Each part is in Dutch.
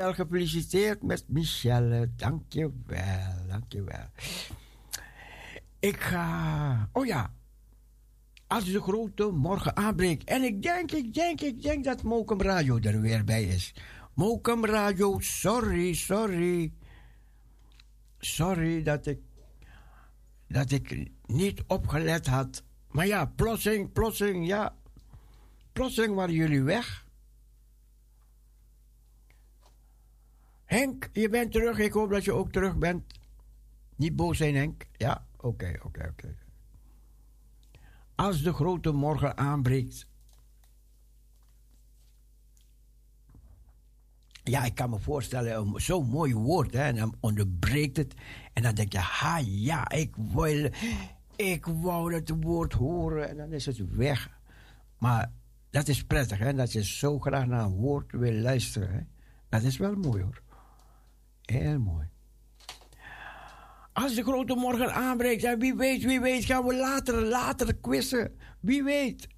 Wel gefeliciteerd met Michelle. Dank je wel, dank je wel. Ik ga... Oh ja. Als de grote morgen aanbreekt. En ik denk, ik denk, ik denk dat Mokum Radio er weer bij is. Mokum Radio, sorry, sorry. Sorry dat ik... Dat ik niet opgelet had. Maar ja, plotseling, plotseling, ja. Plotseling waren jullie weg. Henk, je bent terug. Ik hoop dat je ook terug bent. Niet boos zijn, Henk. Ja, oké, oké, oké. Als de grote morgen aanbreekt. Ja, ik kan me voorstellen, zo'n mooi woord, hè, en dan onderbreekt het. En dan denk je, ha ja, ik wil, ik wou het woord horen. En dan is het weg. Maar dat is prettig, hè, dat je zo graag naar een woord wil luisteren. Hè. Dat is wel mooi hoor. Heel mooi. Als de grote morgen aanbreekt, en wie weet, wie weet, gaan we later, later quizzen. Wie weet.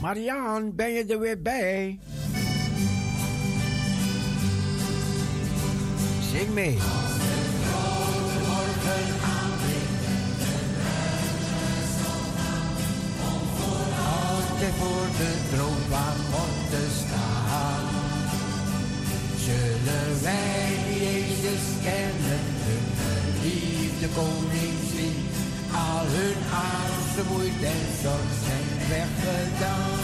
Mariaan, ben je er weer bij? Zing mee. Voor de van God te staan. Zullen wij Jezus kennen, hun liefde koning zien, al hun angst, moeite en zorg zijn weggedaan.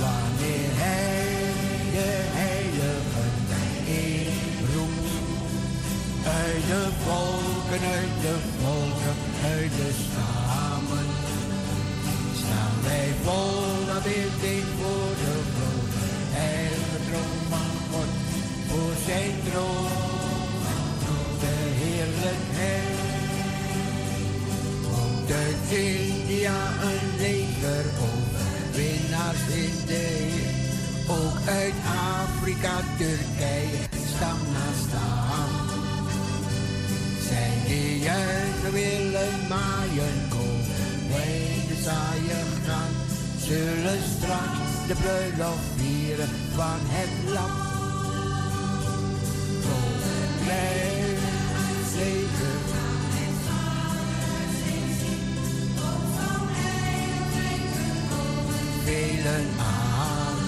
Wanneer hij de heilige inroept, uit de volken, uit de volken, uit de stammen wij ding voor de grote heilige troon van God, voor zijn troon de heerlijkheid. Uit India een leger overwinnaars in de ook uit Afrika, Turkije, stam na stam. Zij die juichen willen maaien komen, zaaien gaan, zullen straks de bruiloft vieren van het. Groot blij, zeker. Velen aan,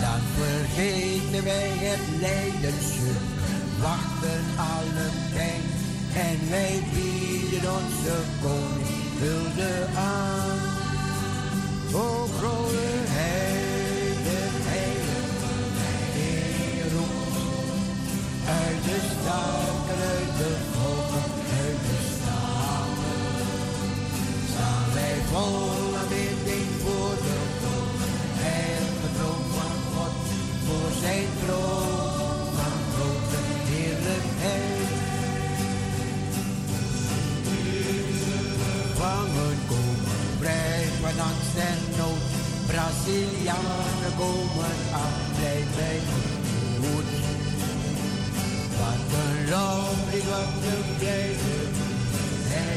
dan vergeten wij het lijdenshulp, wachten alle pijn en wij bieden onze koning vulde aan. O grote heide, heilige Heer uit de staken, uit de volken, uit de stammen. Staan wij vol aanbidding voor de heilige troon van God, voor zijn troon Brazilianen komen aan, blijf bij goed. Wat lof, wat een blijde. Hij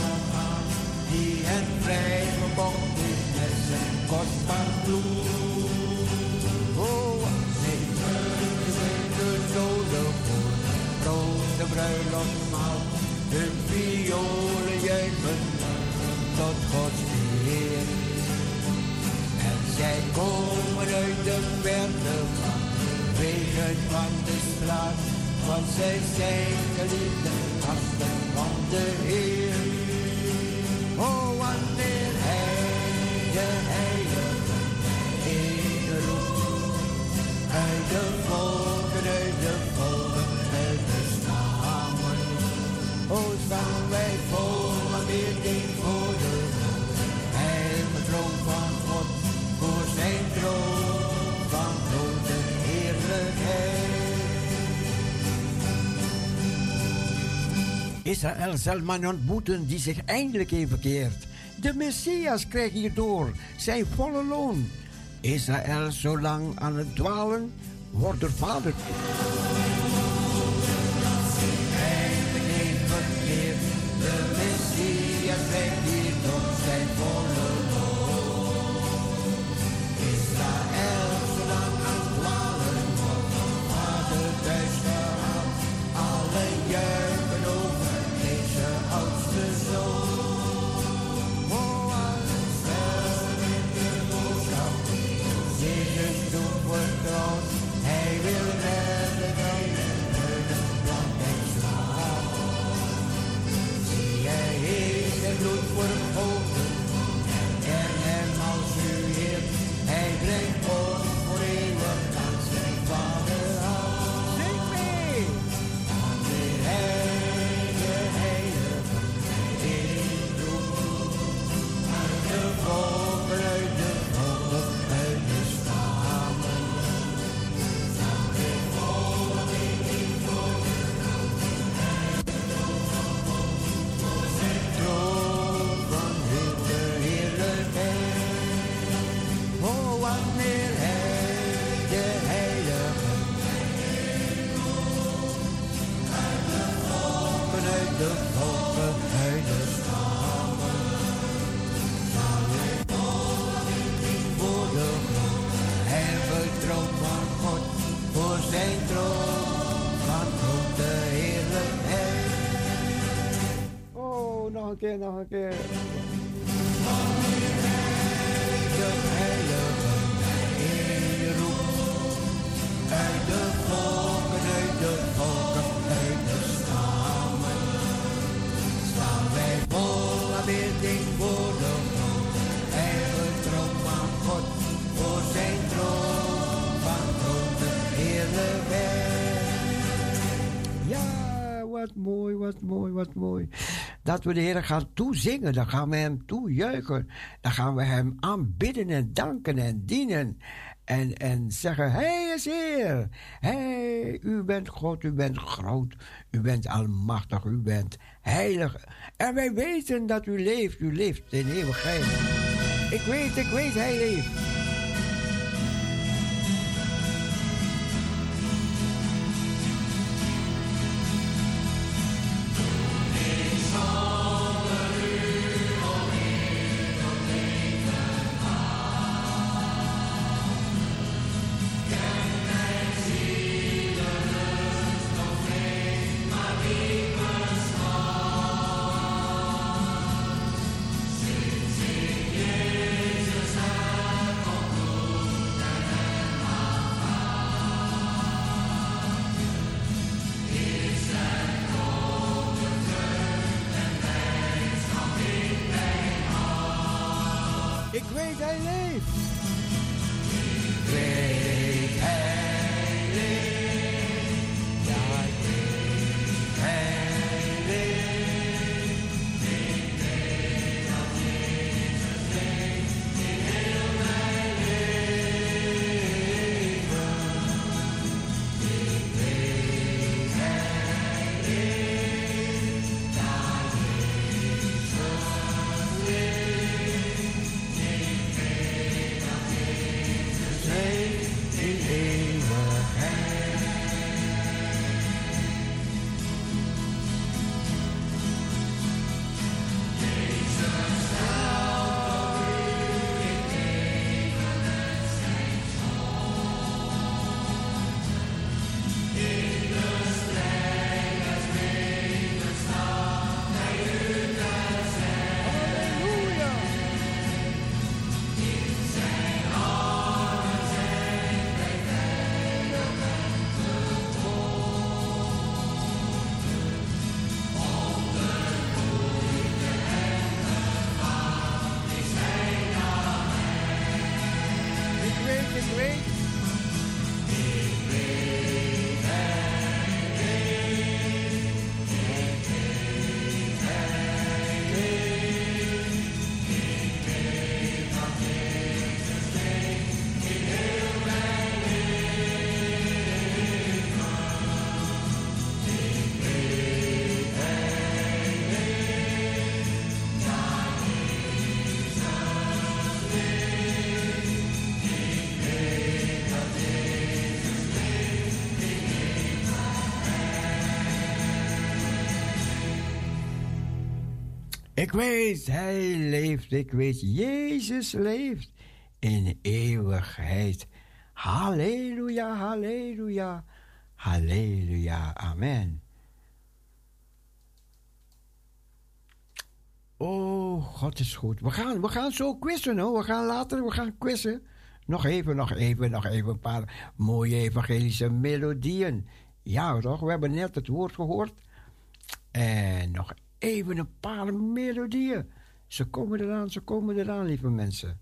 nog aan, die hen vrij verbonden is met zijn kostbaar bloed. Oh, nee, de doden voor grote bruiloftmaal. Hun violen juichen tot Gods zij komen uit de verte van wegen van de straat. Want zij zijn geliefde gasten van de Heer. Oh, de heilige Israël zal man ontmoeten die zich eindelijk heeft verkeerd. De Messias krijgt hierdoor zijn volle loon. Israël, zolang aan het dwalen, wordt er vader. Keer, nog een keer. Uit de volken, uit de volken, uit de stammen. Staan wij vol aanbidding voor de God. Troon van God, voor zijn troon van grote heerlijkheid. Ja, wat mooi, wat mooi, wat mooi dat we de Heer gaan toezingen. Dan gaan we Hem toejuichen. Dan gaan we Hem aanbidden en danken en dienen. En, en zeggen, Hij is Heer. Hij, u bent God, u bent groot. U bent almachtig, u bent heilig. En wij weten dat u leeft, u leeft in eeuwigheid. Ik weet, ik weet, Hij leeft. Weet, Hij leeft. Ik weet, Jezus leeft in eeuwigheid. Halleluja, halleluja, halleluja, amen. Oh, God is goed. We gaan, we gaan zo quizzen hoor. We gaan later, we gaan quizzen. Nog even, nog even, nog even een paar mooie evangelische melodieën. Ja, toch? We hebben net het woord gehoord. En nog even een paar melodieën. Ze komen eraan, ze komen eraan, lieve mensen.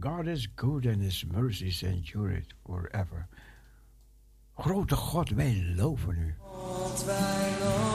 God is good and his mercies endure it forever. Grote God, wij loven u. God, wij loven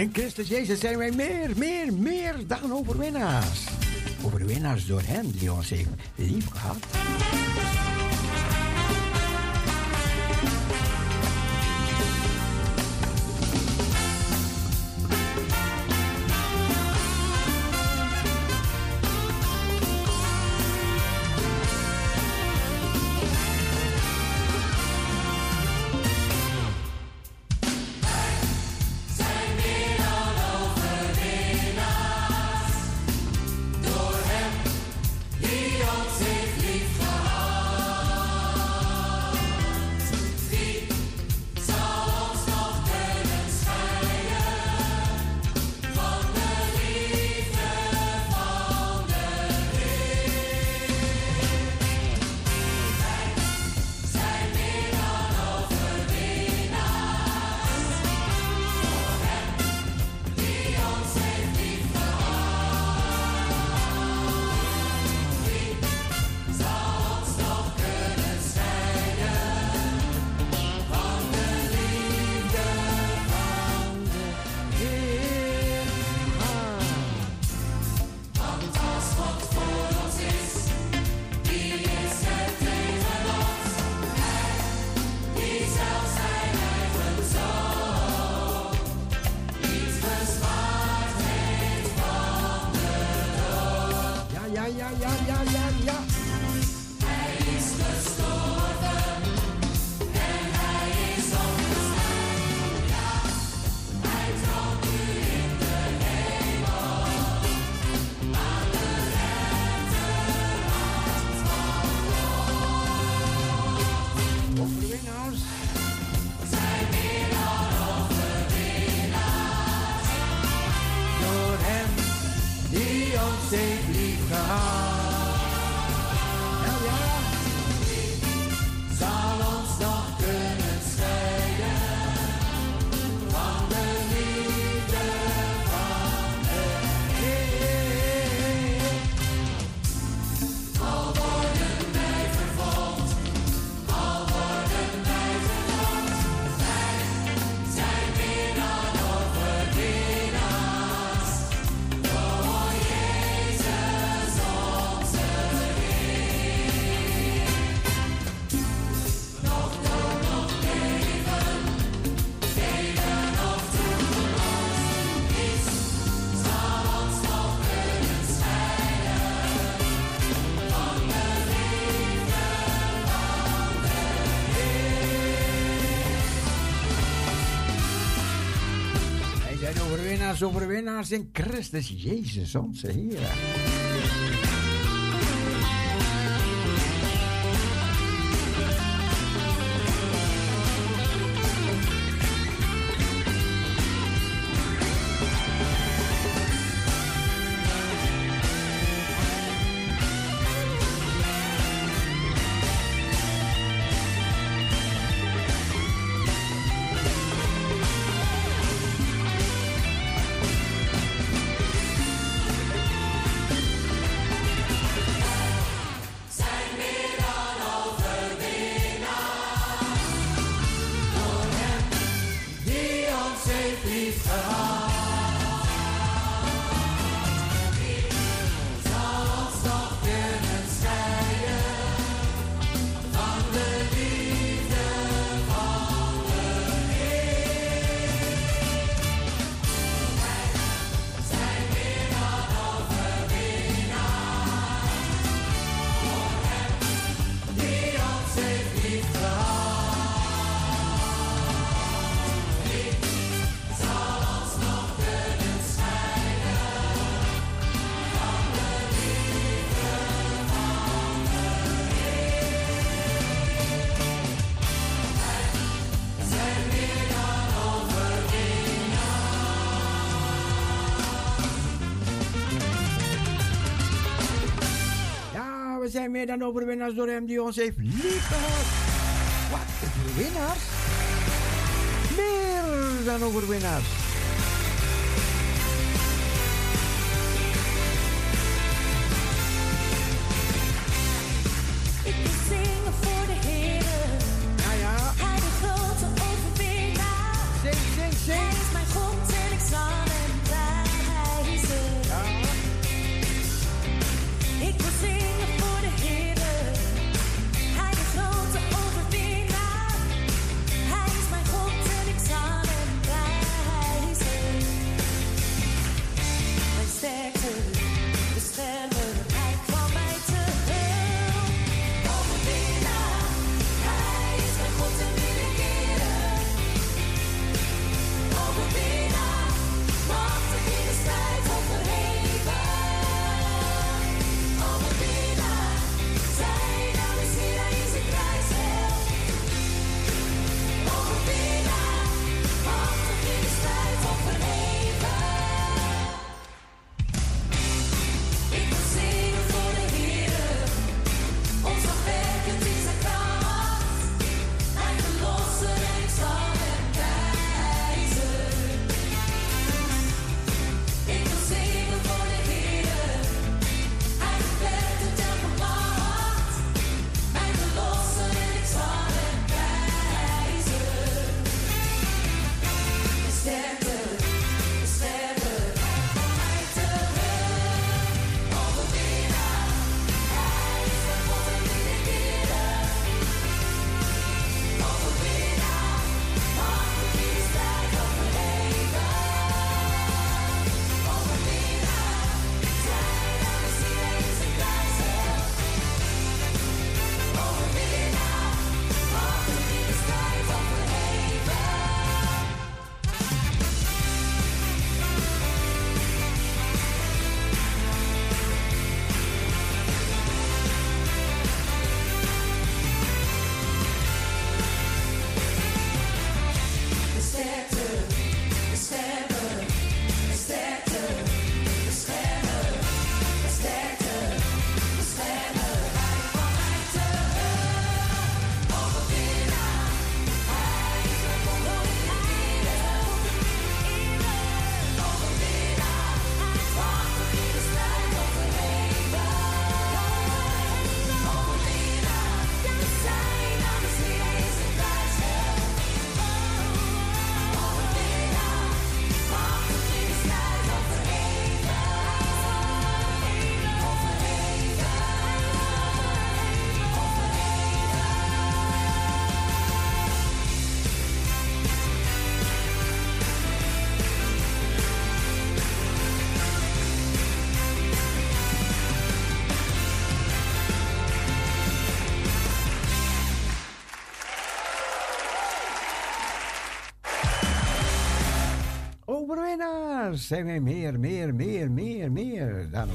In Christus Jezus zijn wij meer, meer, meer dan overwinnaars. Overwinnaars door Hem die ons heeft lief overwinnaars, overwinnaars in Christus Jezus, onze Heer. Zijn meer dan overwinnaars door hem die ons heeft liefgehad. Wat, overwinnaars? Meer dan overwinnaars. Zijn meer, meer, meer, meer, meer dan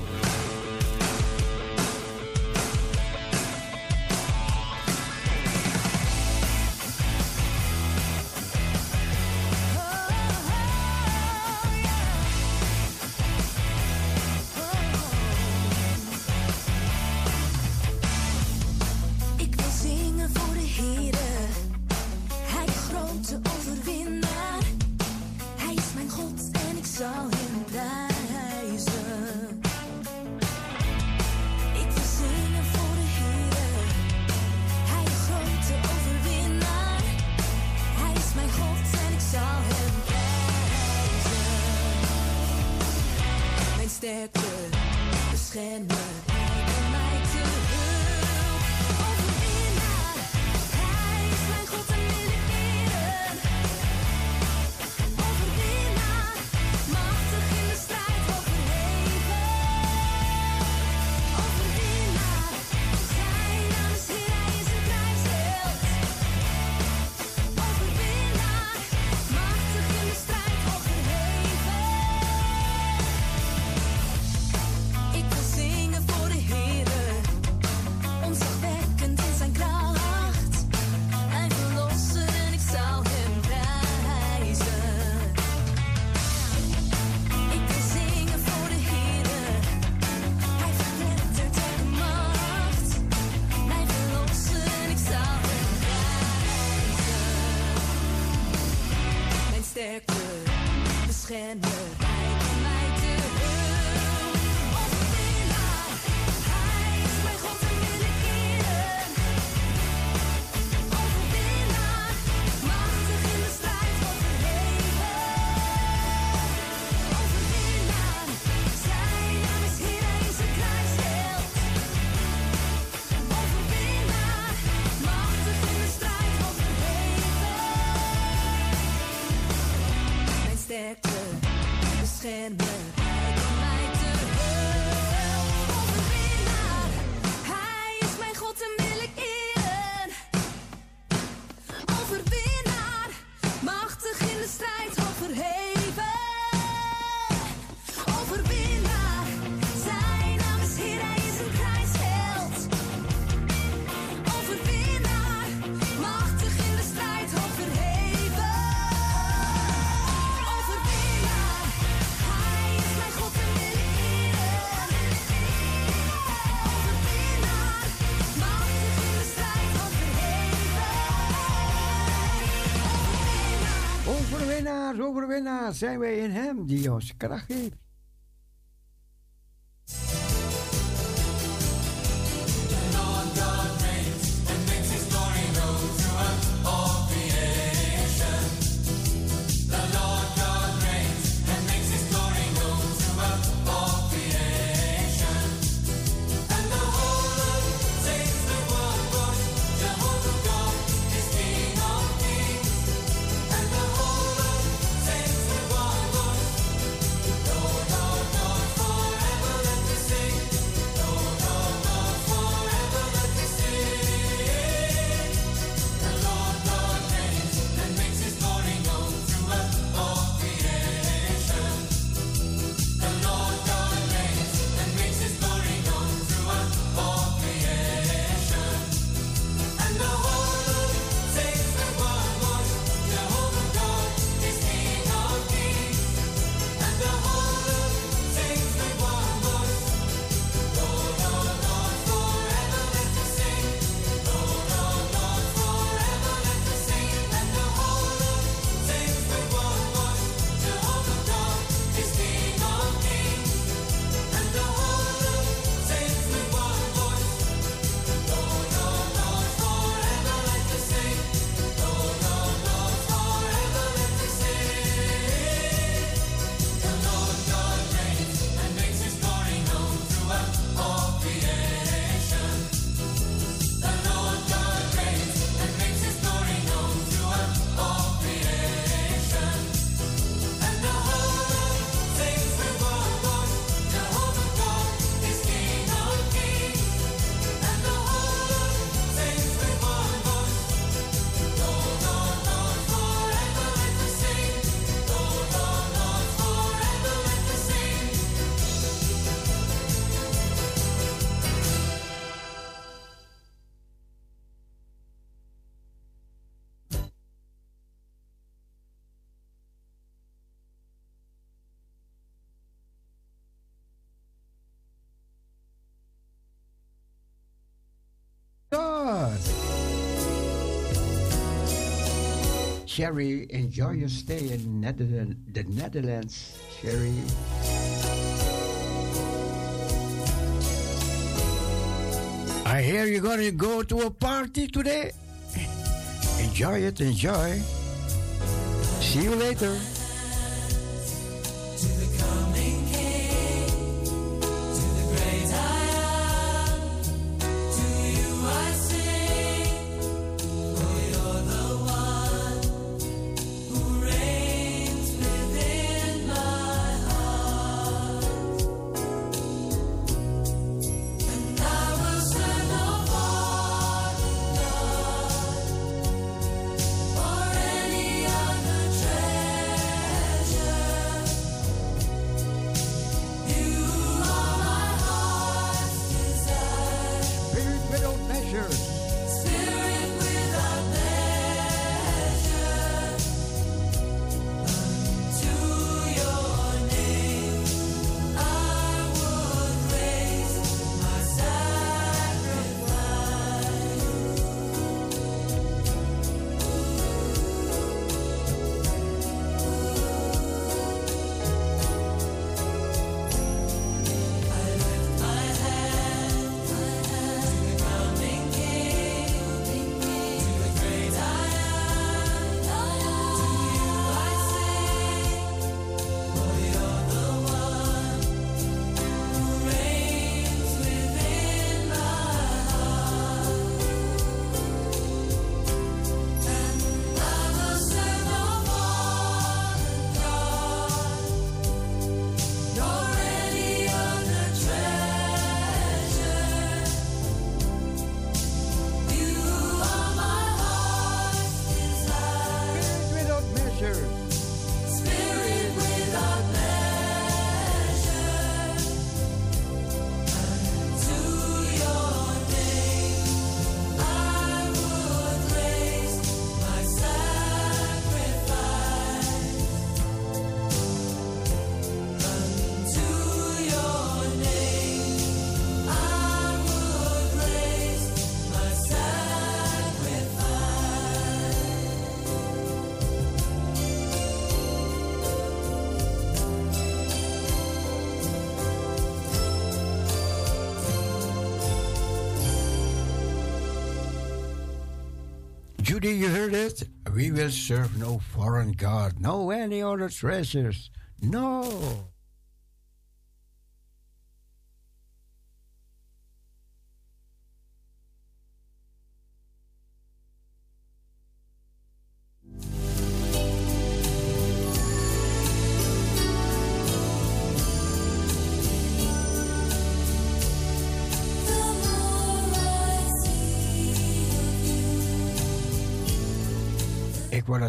overwinnaars zijn wij in Hem die ons kracht geeft. Sherry, enjoy your stay in the Netherlands, Sherry. I hear you're gonna go to a party today. Enjoy it, enjoy. See you later. Judy, you heard it? We will serve no foreign God, no any other treasures. No.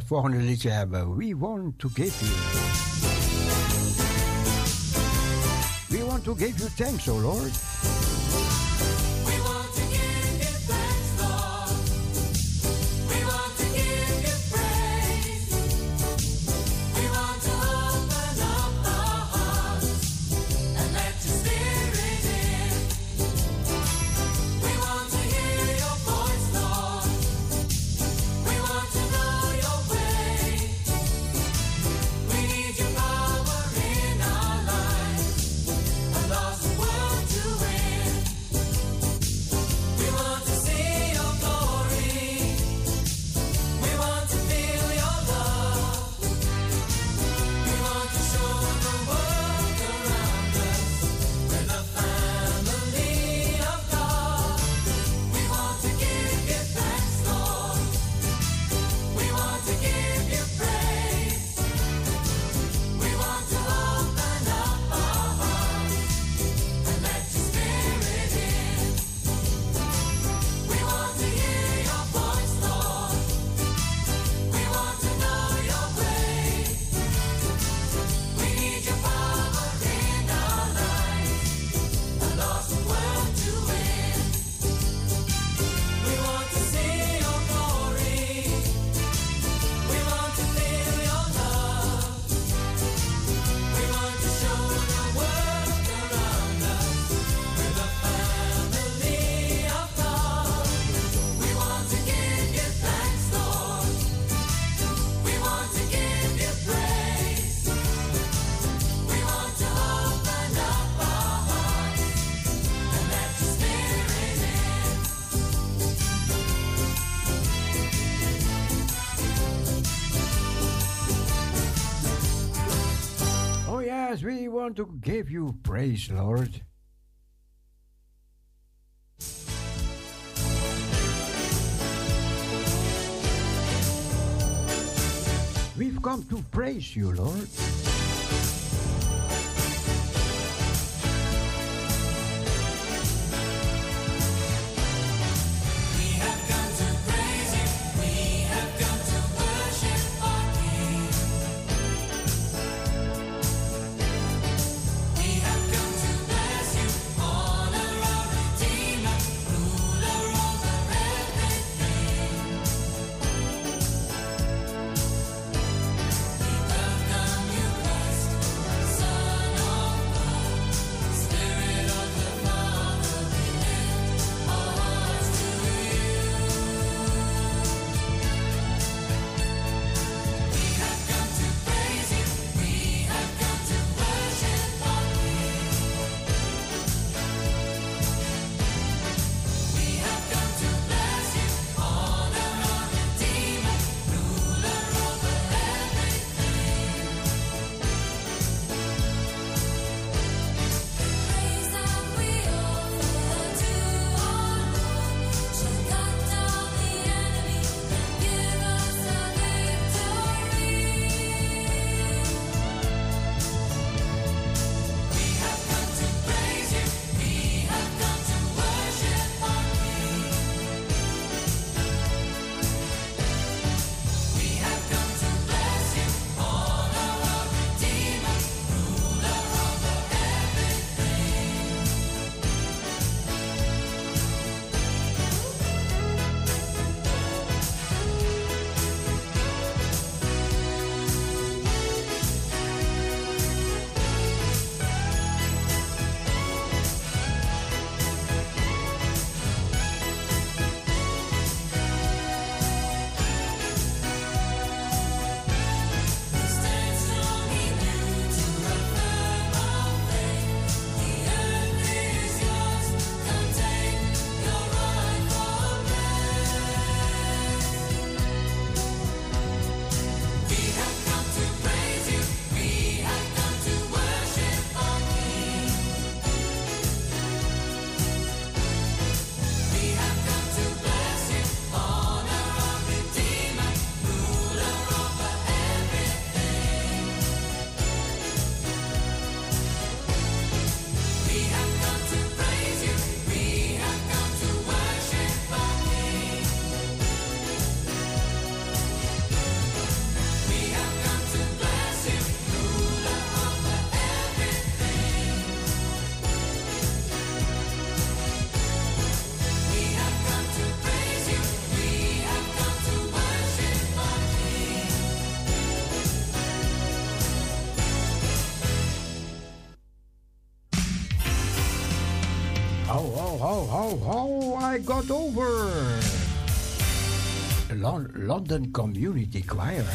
Volgende liedje hebben. We want to give you. We want to give you thanks, O oh Lord. Want to give you praise, Lord. We've come to praise you, Lord. How, how, how I got over. Lon London Community Choir.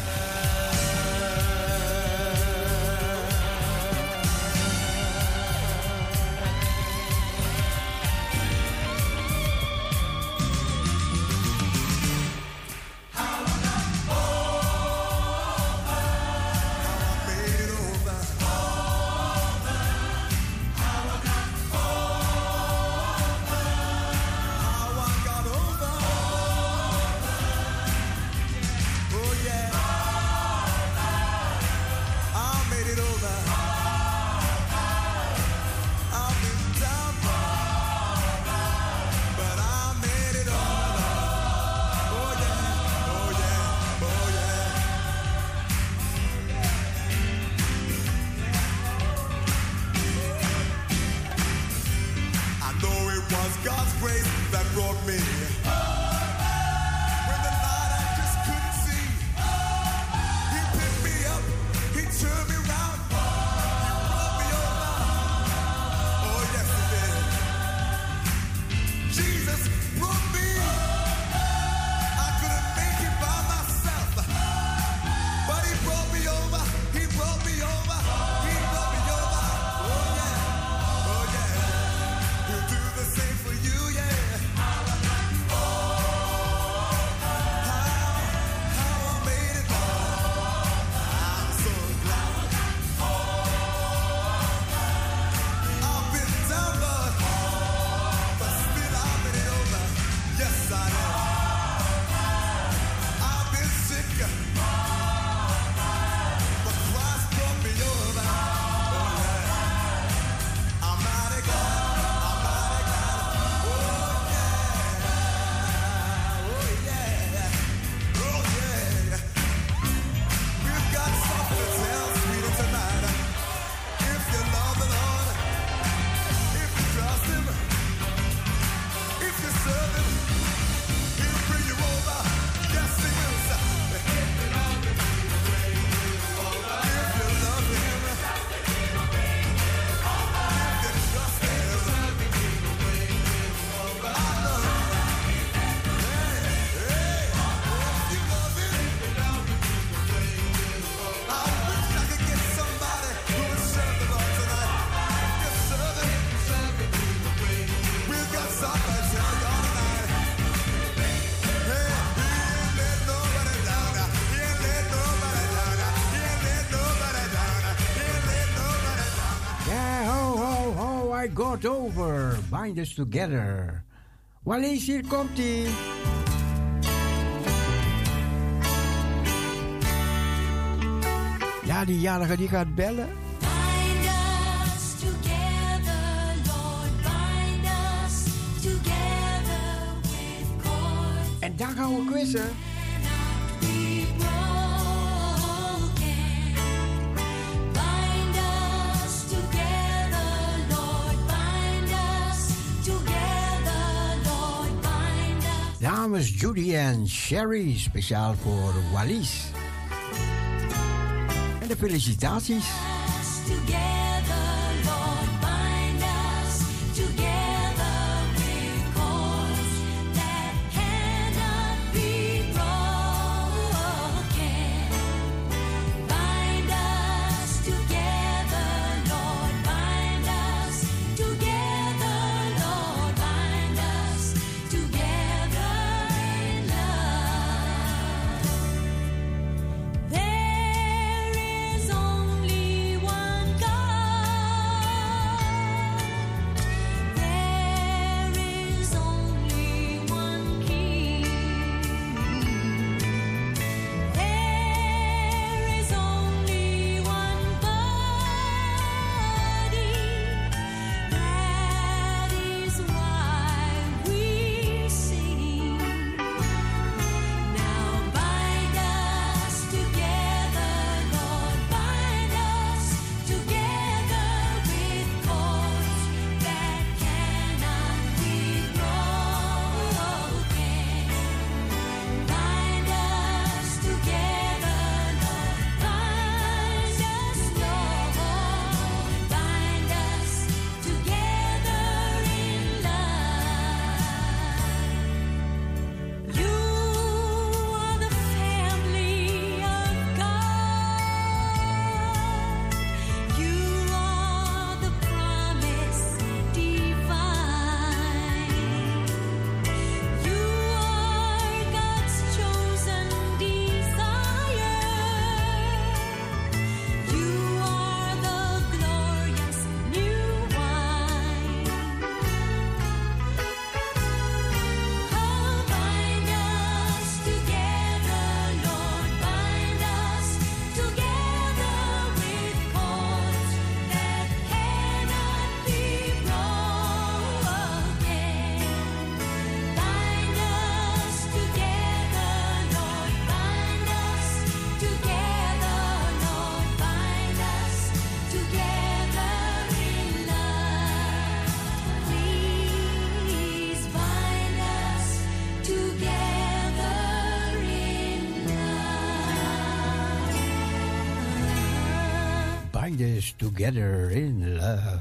Bind Us Together. Wallis, hier komt ie. Ja, die jarige die gaat bellen. Bind us together, Lord, bind us together with cords En dan gaan we quizzen. Dames Judy en Sherry, speciaal voor Wallis. En de felicitaties. Together in love.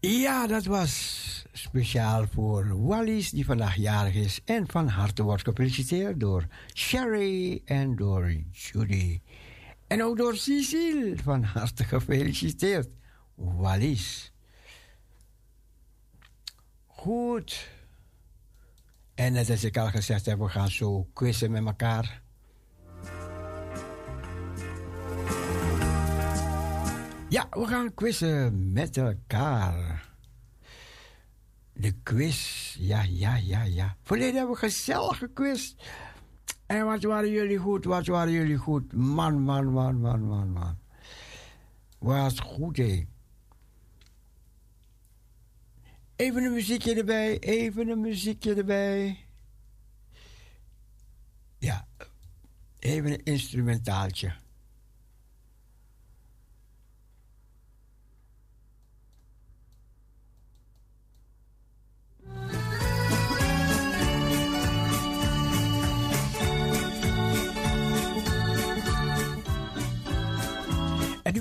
Ja, dat was speciaal voor Wallis, die vandaag jarig is. En van harte wordt gefeliciteerd door Sherry en door Judy. En ook door Cecile. Van harte gefeliciteerd. Wallis. Goed. En net als ik al gezegd heb, we gaan zo quizzen met elkaar. Ja, we gaan quizzen met elkaar. De quiz, ja, ja, ja, ja. Verleden hebben we gezellig gequizt. En wat waren jullie goed, wat waren jullie goed. Man, man, man, man, man, man. Wat goed, hé. Even een muziekje erbij, even een muziekje erbij. Ja, even een instrumentaaltje.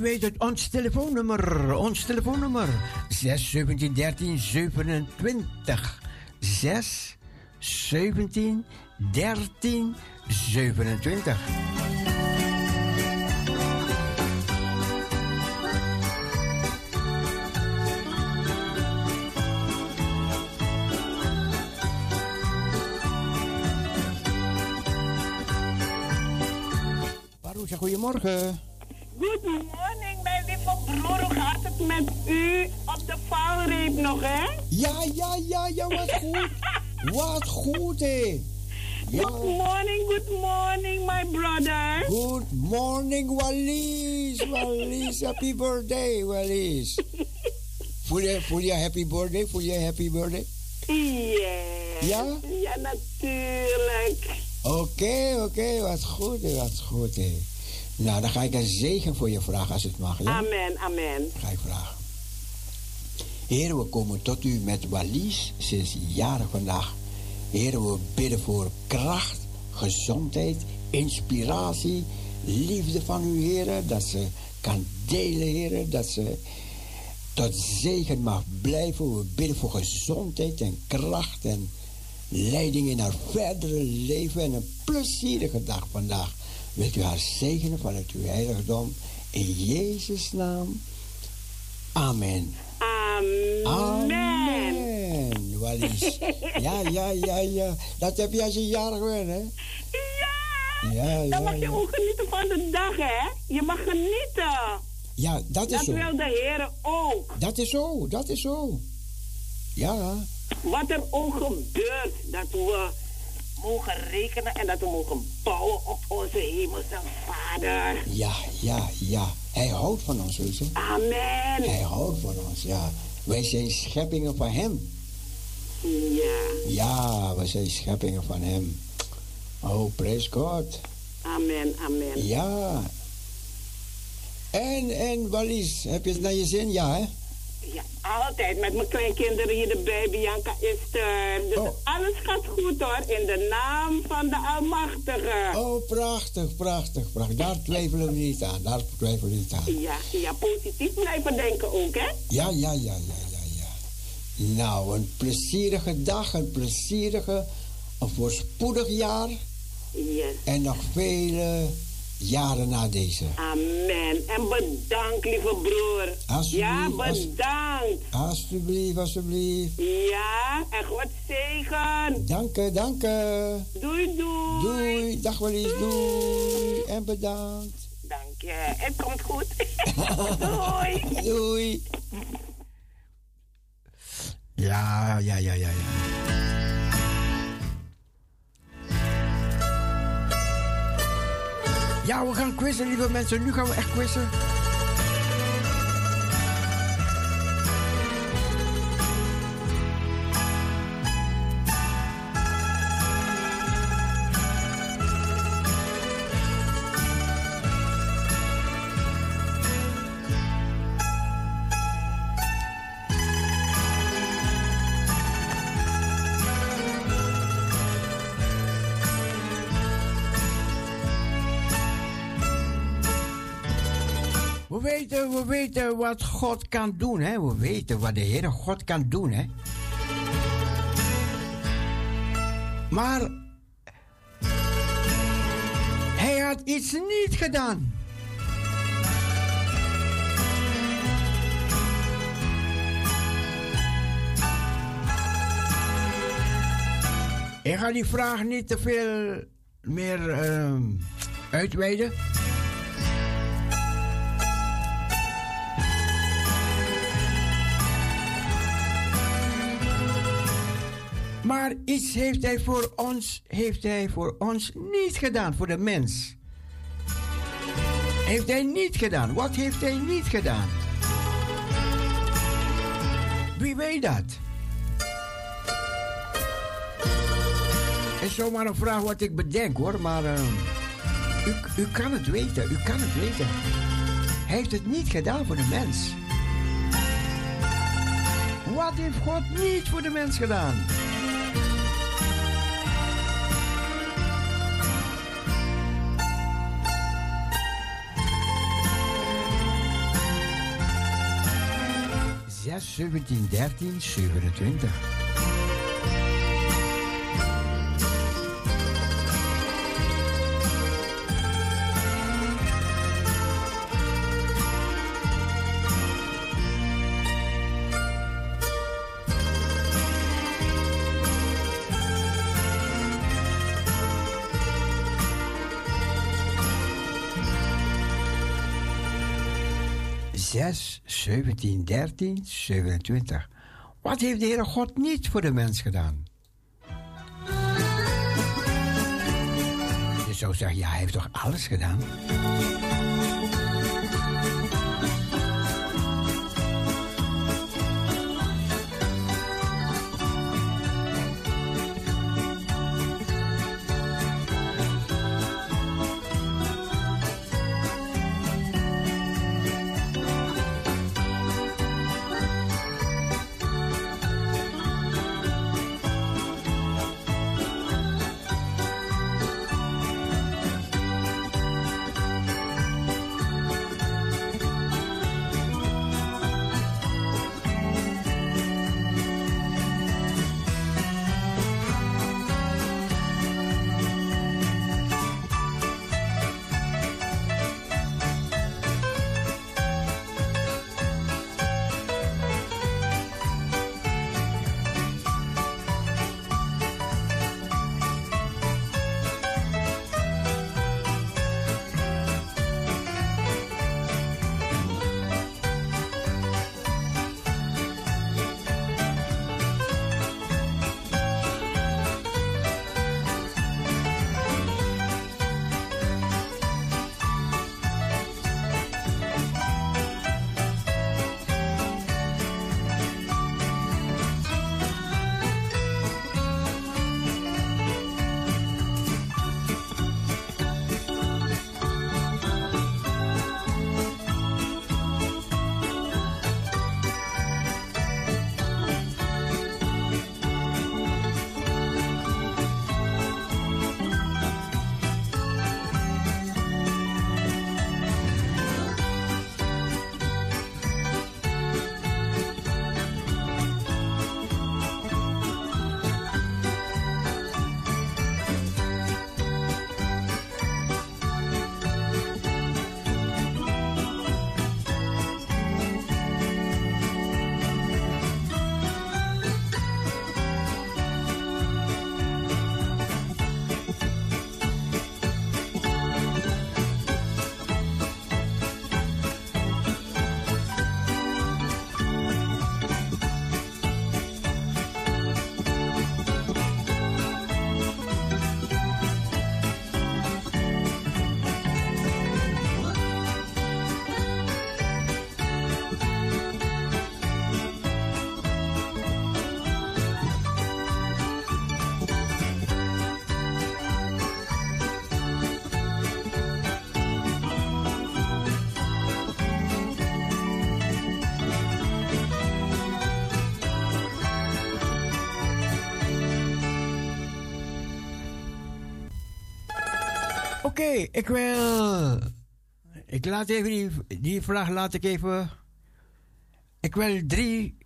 Weet het, ons telefoonnummer, ons telefoonnummer. 6 17 13 27. 6 17 13 27. Parousia, goedemorgen. Good morning, mijn lieve broer, hoe gaat het met u op de valreep nog, hè? Ja, ja, ja, ja, wat goed. wat goed, hé. Ja. Good morning, good morning, my brother. Good morning, Wallis. Wallis, happy birthday, Wallis. Voel je, voel je happy birthday? Voel je happy birthday? Yes. Ja? Ja, natuurlijk. Oké, oké, wat goed, hè, wat goed. Hè. Nou, dan ga ik een zegen voor je vragen als het mag. Ja? Amen, amen. Ga ik vragen. Heer, we komen tot u met Wallis sinds jaren vandaag. Heer, we bidden voor kracht, gezondheid, inspiratie, liefde van u, Heer. Dat ze kan delen, Heer. Dat ze tot zegen mag blijven. We bidden voor gezondheid en kracht en leiding in haar verdere leven. En een plezierige dag vandaag. Wilt u haar zegenen vanuit uw heiligdom. In Jezus' naam. Amen. Amen. Amen. Wallis. Ja, ja, ja, ja. Dat heb je als je jarig bent, hè? Ja. Ja, Dan ja, mag je ja. ook genieten van de dag, hè? Je mag genieten. Ja, dat is Dat zo. wil de Heer ook. Dat is zo, dat is zo. Ja, Wat er ook gebeurt, dat we mogen rekenen en dat we mogen bouwen op onze hemelse Vader. ja, ja, ja. Hij houdt van ons, weet je. Amen. Hij houdt van ons, ja. Wij zijn scheppingen van hem. Ja. Ja, we zijn scheppingen van hem. Oh, praise God. Amen, amen. Ja. En, en Wallis, heb je het naar je zin? Ja, hè? Ja, altijd met mijn kleinkinderen hier erbij, Bianca Esther. Dus Oh. alles gaat goed hoor, in de naam van de Almachtige. Oh, prachtig, prachtig, prachtig. Daar twijfelen we niet aan. Daar twijfelen we niet aan. Ja, ja, positief blijven denken ook, hè? Ja, ja, ja, ja, ja, ja. Nou, een plezierige dag, een plezierige, een voorspoedig jaar. Yes. En nog vele jaren na deze. Amen. En bedankt, lieve broer. Alsjeblieft, Ja, bedankt. Alsjeblieft, alsjeblieft. Ja, en God zegen. Dank je, dank je. Doei, doei. Doei, dag Wallis, doei. En bedankt. Dank je. Het komt goed. doei. Doei. Ja, ja, ja, ja, ja. Ja, we gaan quizzen, lieve mensen. Nu gaan we echt quizzen. We weten wat God kan doen, hè? We weten wat de Heere God kan doen, hè? Maar hij had iets niet gedaan. Ik ga die vraag niet te veel meer ehm, uitweiden. Maar iets heeft hij voor ons, heeft hij voor ons niet gedaan, voor de mens. Heeft hij niet gedaan. Wat heeft hij niet gedaan? Wie weet dat? is zomaar een vraag wat ik bedenk hoor, maar eh, u, u kan het weten, u kan het weten. Hij heeft het niet gedaan voor de mens. Wat heeft God niet voor de mens gedaan? Zes, 17, 13, 27. 17, 13, 27. Wat heeft de Heere God niet voor de mens gedaan? Je zou zeggen, hij heeft toch alles gedaan? Oké, ik wil. Ik laat even die, die vraag laat ik even. Ik wil drie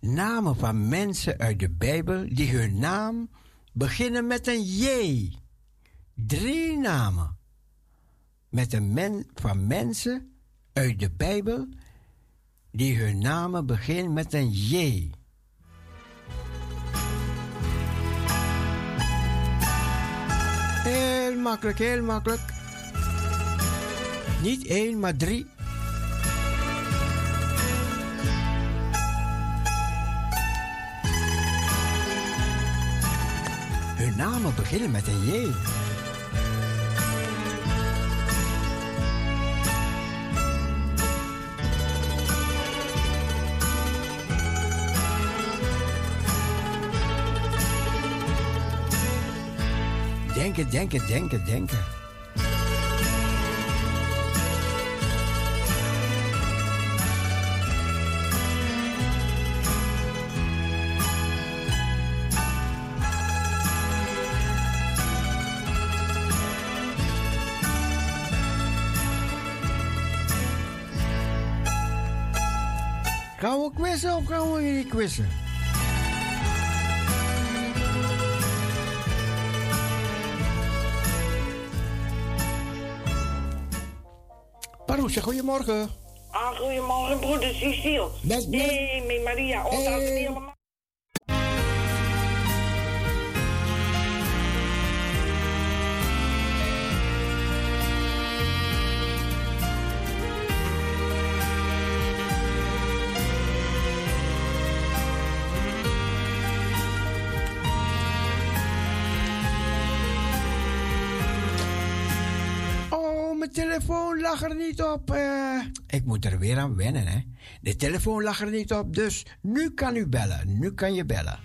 namen van mensen uit de Bijbel die hun naam beginnen met een J. Drie namen met een men, van mensen uit de Bijbel die hun namen beginnen met een J. makkelijk, heel makkelijk. Niet één, maar drie. Hun namen beginnen met een J. Denken, denken, denken, denken. Gaan we quizzen of gaan we niet quizzen? Paroesje, goedemorgen. Ah, goedemorgen, broeder Cecile. Met- Nee, met Maria. Oh, dat is Hey. helemaal... telefoon lag er niet op. eh. ik moet er weer aan wennen, hè. De telefoon lag er niet op, dus nu kan u bellen. Nu kan je bellen.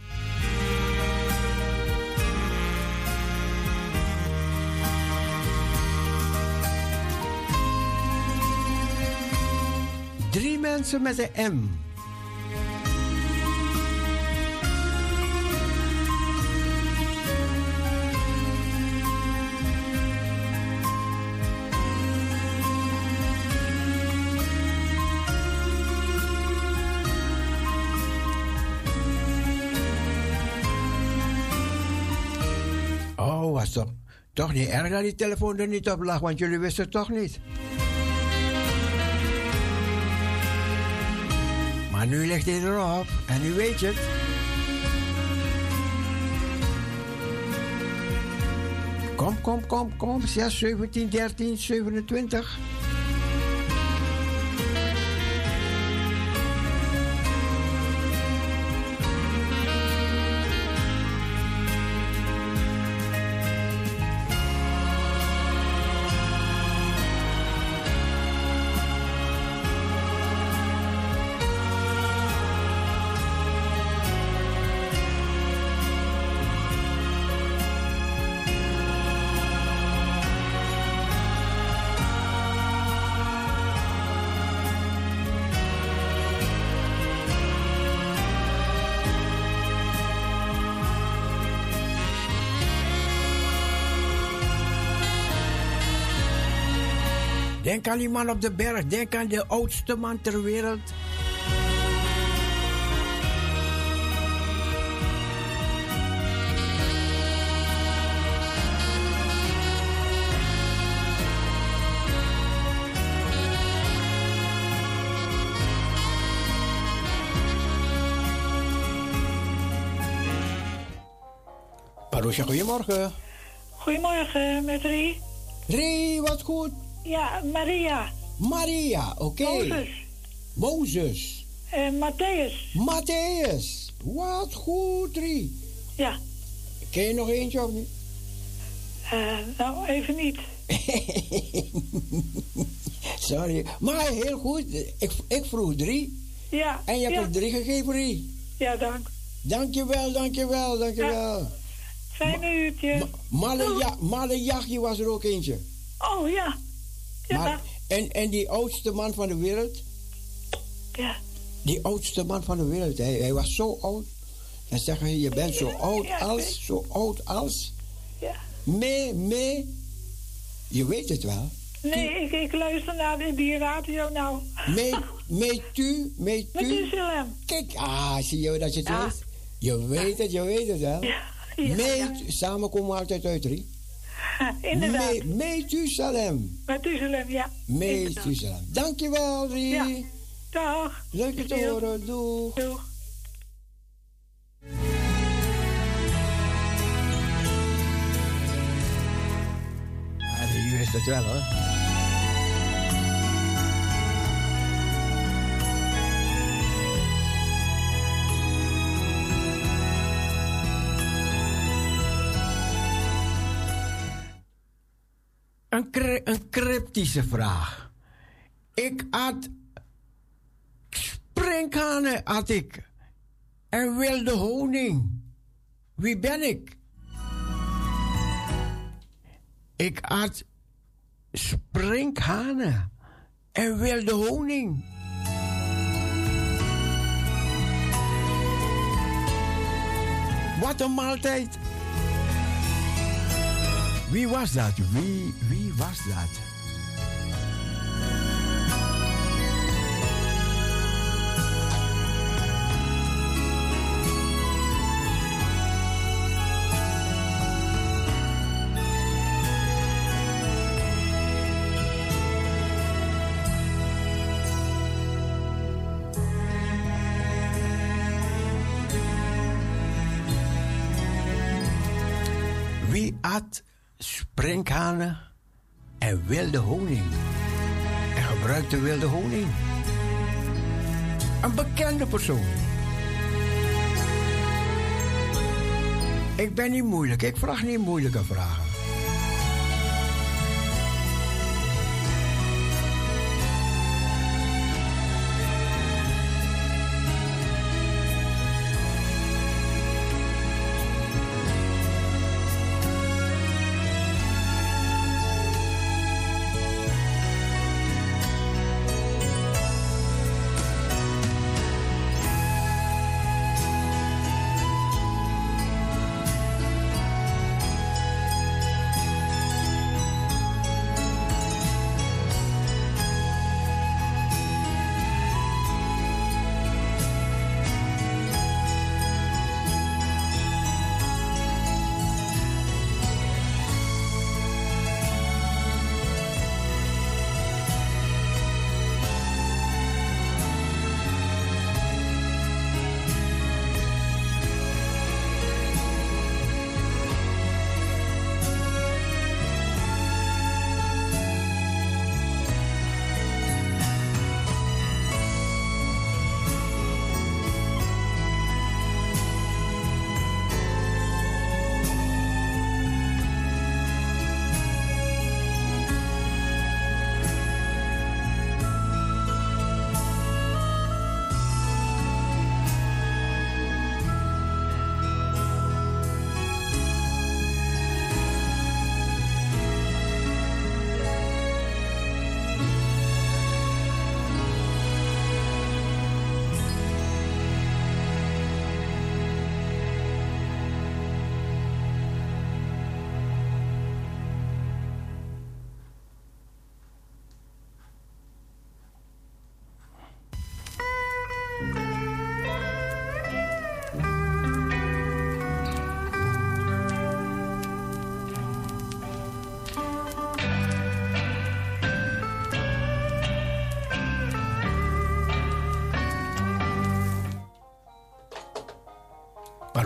Drie mensen met een M. was toch, niet erg dat die telefoon er niet op lag, want jullie wisten het toch niet. Maar nu ligt hij erop en nu weet je het. Kom, kom, kom, kom. 6, 17, 13, 27. Denk aan die man op de berg. Denk aan de oudste man ter wereld. Paroesje, goedemorgen. Goedemorgen, met Rie. Rie, wat goed. Ja, Maria, Maria, oké. Mozes Mozes. en Matthäus. Matthäus. Wat goed, Rie. Ja, Ken je nog eentje of niet? eh, nou even niet. Sorry. Maar heel goed. Ik, ik vroeg drie. Ja, En je hebt ja, er drie gegeven, Rie. ja dank. Dankjewel, dankjewel, dankjewel. Fijne uurtje. Ma- Malle, ja, Malle Jachje was er ook eentje. oh ja. Ja, Maar, en, en die oudste man van de wereld. ja. Die oudste man van de wereld. Hij, hij was zo oud. Dan zeggen ze, je bent zo oud als, zo oud als. ja. Me, me. Je weet het wel. Nee, ik, ik luister naar die, die radio nou. Me, me tu, me Met tu. Uzelem. Kijk, ah, zie je dat je het Ja. weet? Je weet het, je weet het wel. Ja, ja, samen komen we altijd uit, Rie. Inderdaad. Me, Methusalem. Met Uzelem, ja. Methusalem. Dankjewel, Rie. Ja. Dag. Leuk je te horen. Doeg. Doeg. Ja, je wist het wel, hoor. Een, cry- een cryptische vraag. Ik at sprinkhanen at ik. En wilde honing. Wie ben ik? Ik at sprinkhanen en wilde honing. Wat een maaltijd. Wie was dat? Wie, wie was dat? Sprinkhanen en wilde honing? En gebruikte wilde honing? Een bekende persoon. Ik ben niet moeilijk, ik vraag niet moeilijke vragen.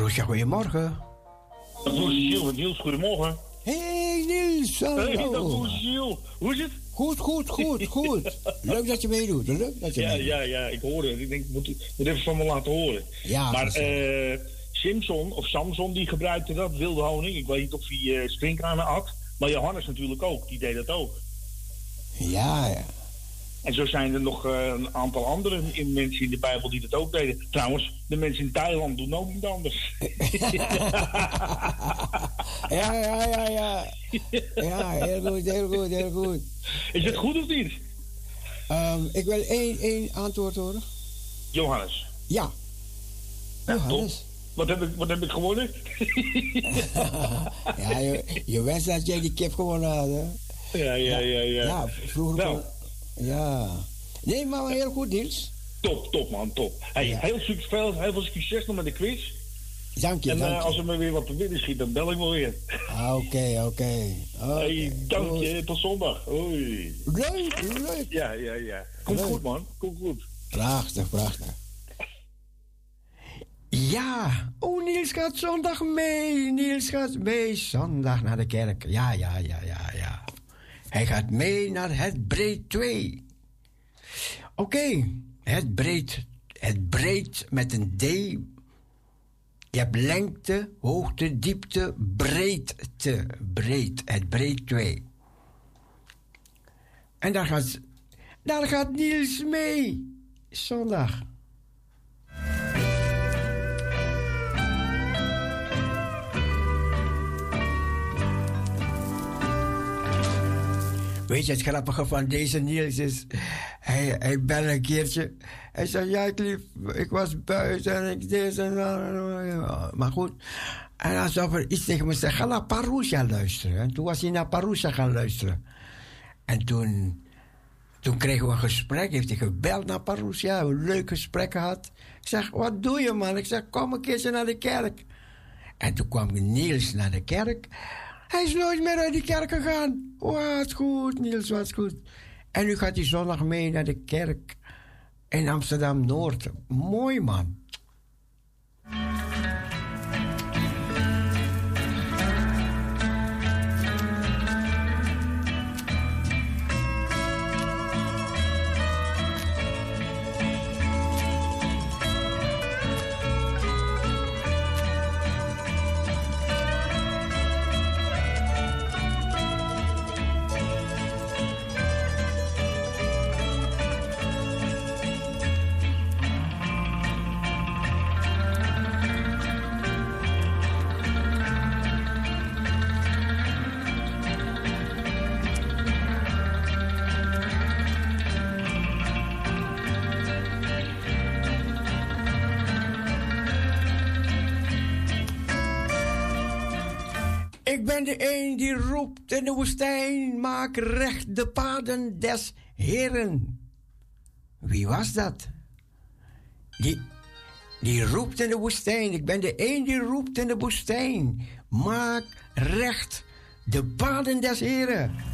Marusha, goedemorgen. Dat is Gilles. Niels, goedemorgen. Hey Niels, Hey, dat hallo. Gilles. Hoe is het? Goed, goed, goed, goed. Leuk dat je meedoet. Leuk dat je Ja, meedoet. ja, ja, ik hoorde het. Ik denk, ik moet, moet even van me laten horen. Ja, maar eh Simpson, of Samson, die gebruikte dat, wilde honing. Ik weet niet of hij eh springkanen had. Maar Johannes natuurlijk ook, die deed dat ook. Ja, ja. En zo zijn er nog eh, een aantal andere in- mensen in de Bijbel die dat ook deden. Trouwens, de mensen in Thailand doen ook niet anders. Ja, ja, ja, ja. Ja, heel goed, heel goed, heel goed. Is het goed of niet? Ehm, ik wil één, één antwoord horen. Johannes. Ja. Johannes. Top. Wat heb ik, wat heb ik gewonnen? Ja, je, je wens dat jij die kip gewonnen had, hè? ja, ja, ja, ja. Ja, vroeger... Nou. kon- Ja. Nee, maar heel goed, Niels. Top, top man, top. Hey, Ja. heel, succes, veel, heel veel succes nog met de quiz. Dank je, en dank eh, als er me weer wat te binnen schiet, dan bel ik wel weer. Ah, Oké, oké. Dank je, tot zondag. Hoi. Leuk, leuk. Ja, ja, ja. Komt goed man, komt goed. Prachtig, prachtig. Ja, oh, Niels gaat zondag mee. Niels gaat mee zondag naar de kerk. Ja, ja, ja, ja, ja. Hij gaat mee naar het breed 2. Oké, het breed, het breed met een D. Je hebt lengte, hoogte, diepte, breedte. Breed, het breed 2. En daar gaat, daar gaat Niels mee. Zondag. Weet je, het grappige van deze Niels is... Hij, hij belde een keertje. Hij zei, ja, ik lief, ik was buiten en ik deed en. Maar goed. En alsof er iets tegen me zei, ga naar Parousia luisteren. En toen was hij naar Parousia gaan luisteren. En toen, toen kregen we een gesprek. Heeft hij gebeld naar Parousia. Een leuk gesprek gehad. Ik zeg, wat doe je man? Ik zeg, kom een keertje naar de kerk. En toen kwam Niels naar de kerk. Hij is nooit meer uit die kerk gegaan. Wat goed, Niels, wat goed. En nu gaat hij zondag mee naar de kerk in Amsterdam-Noord. Mooi, man. Ik ben de een die roept in de woestijn, maak recht de paden des Heren. Wie was dat? Die, die roept in de woestijn. Ik ben de een die roept in de woestijn. Maak recht de paden des Heren.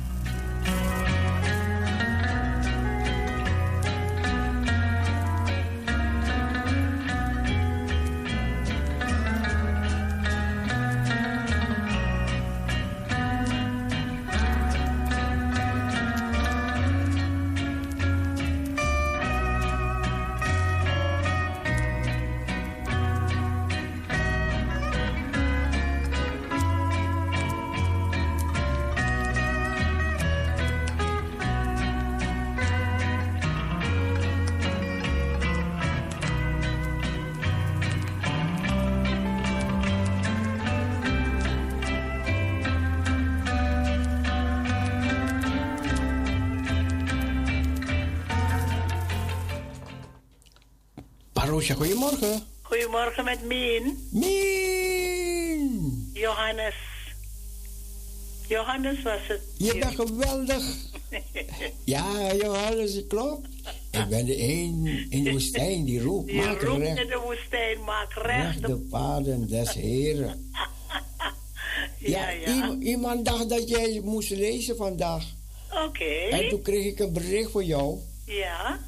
Met Mien. Mien! Johannes. Johannes was het. Je bent geweldig. Ja, Johannes, klopt. Ik ben de een in de woestijn die roept, Die maak roept recht, in de woestijn, maak recht. recht de paden des Heren. Ja, Ja, ja. iem- iemand dacht dat jij moest lezen vandaag. Oké. En toen kreeg ik een bericht voor jou. Ja.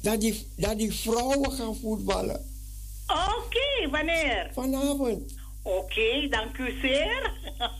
Dat die, dat die vrouwen gaan voetballen. Oké. wanneer? Vanavond. Oké, dank u zeer.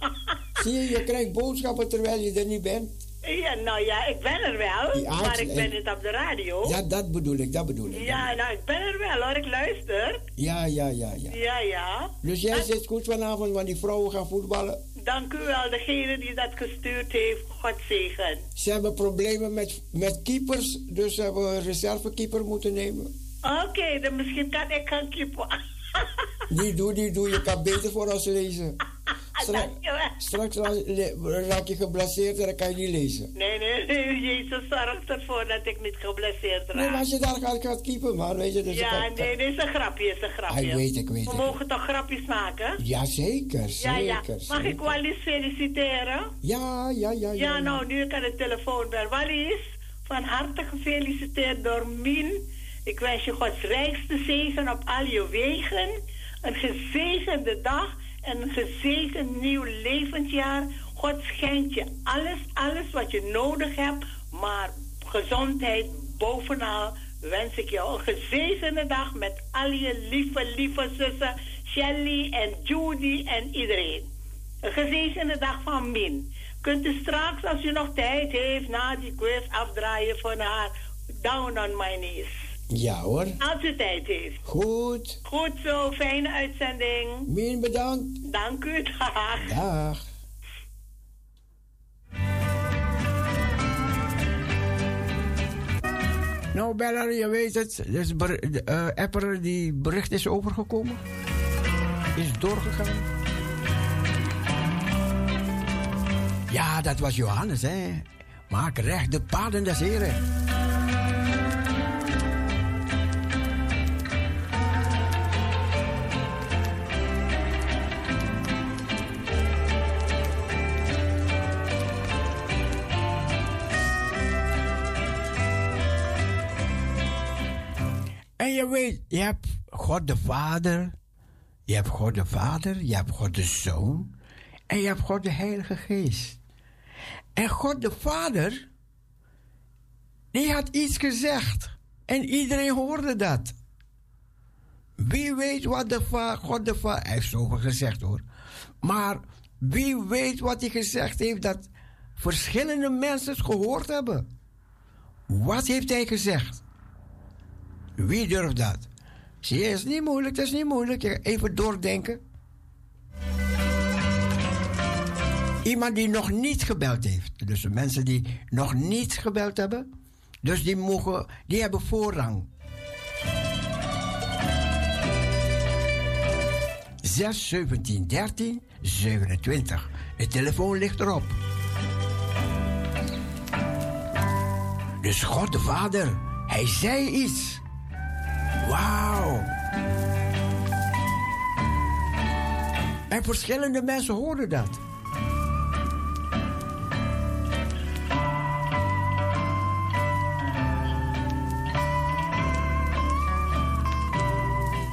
Zie je, je krijgt boodschappen terwijl je er niet bent. ja, nou ja, ik ben er wel, arts- maar ik ben en- niet op de radio. Ja, dat bedoel ik, dat bedoel ik. Ja, nou, ik ben er wel hoor, ik luister. Ja, ja, ja, ja. Ja, ja. Dus jij zit goed vanavond, want die vrouwen gaan voetballen. Dank u wel, degene die dat gestuurd heeft. God zegen. Ze hebben problemen met, met keepers, dus ze hebben een reservekeeper moeten nemen. Oké, dan misschien kan ik gaan kiepen. Die doe, die doe, je kan beter voor ons lezen. Straks, straks raak je geblesseerd en dan kan je niet lezen. Nee, nee, nee, Jezus zorgt ervoor dat ik niet geblesseerd raak. Nee, maar als je daar gaat, gaat keeper, man, weet je. Dus ja, nee, dit is een grapje, is een grapje. Weet ik, weet We mogen toch grapjes maken? Ja, zeker, Ja. Mag ik. Wallis feliciteren? Ja, ja, ja, ja. Ja, nou, nu ik aan de telefoon ben. Wallis, van harte gefeliciteerd door Mien. Ik wens je Gods rijkste zegen op al je wegen. Een gezegende dag en een gezegend nieuw levensjaar. God schenkt je alles, alles wat je nodig hebt. Maar gezondheid bovenal wens ik jou een gezegende dag met al je lieve, lieve zussen. Shelly en Judy en iedereen. Een gezegende dag van Min. Kunt u straks, als u nog tijd heeft, na die quiz afdraaien van haar Down on My Knees. Ja hoor. Als u tijd heeft. Goed. Goed zo, fijne uitzending. Mien, bedankt. Dank u, dag. Dag. Nou, Beller, je weet het. Dus de, eh, Apper, die bericht is overgekomen. Is doorgegaan. Ja, dat was Johannes, hè. Maak recht de paden des heren. Je weet, je hebt God de Vader, je hebt God de Vader, je hebt God de Zoon en je hebt God de Heilige Geest. En God de Vader, die had iets gezegd en iedereen hoorde dat. Wie weet wat de God de Vader, hij heeft zoveel gezegd hoor, maar wie weet wat hij gezegd heeft dat verschillende mensen het gehoord hebben. Wat heeft hij gezegd? Wie durft dat? Zie je, het is niet moeilijk, het is niet moeilijk. Even doordenken. Iemand die nog niet gebeld heeft. Dus de mensen die nog niet gebeld hebben. Dus die, mogen, die hebben voorrang. 6, 17, 13, 27. De telefoon ligt erop. Dus God de Vader, hij zei iets. Wauw. En verschillende mensen hoorden dat.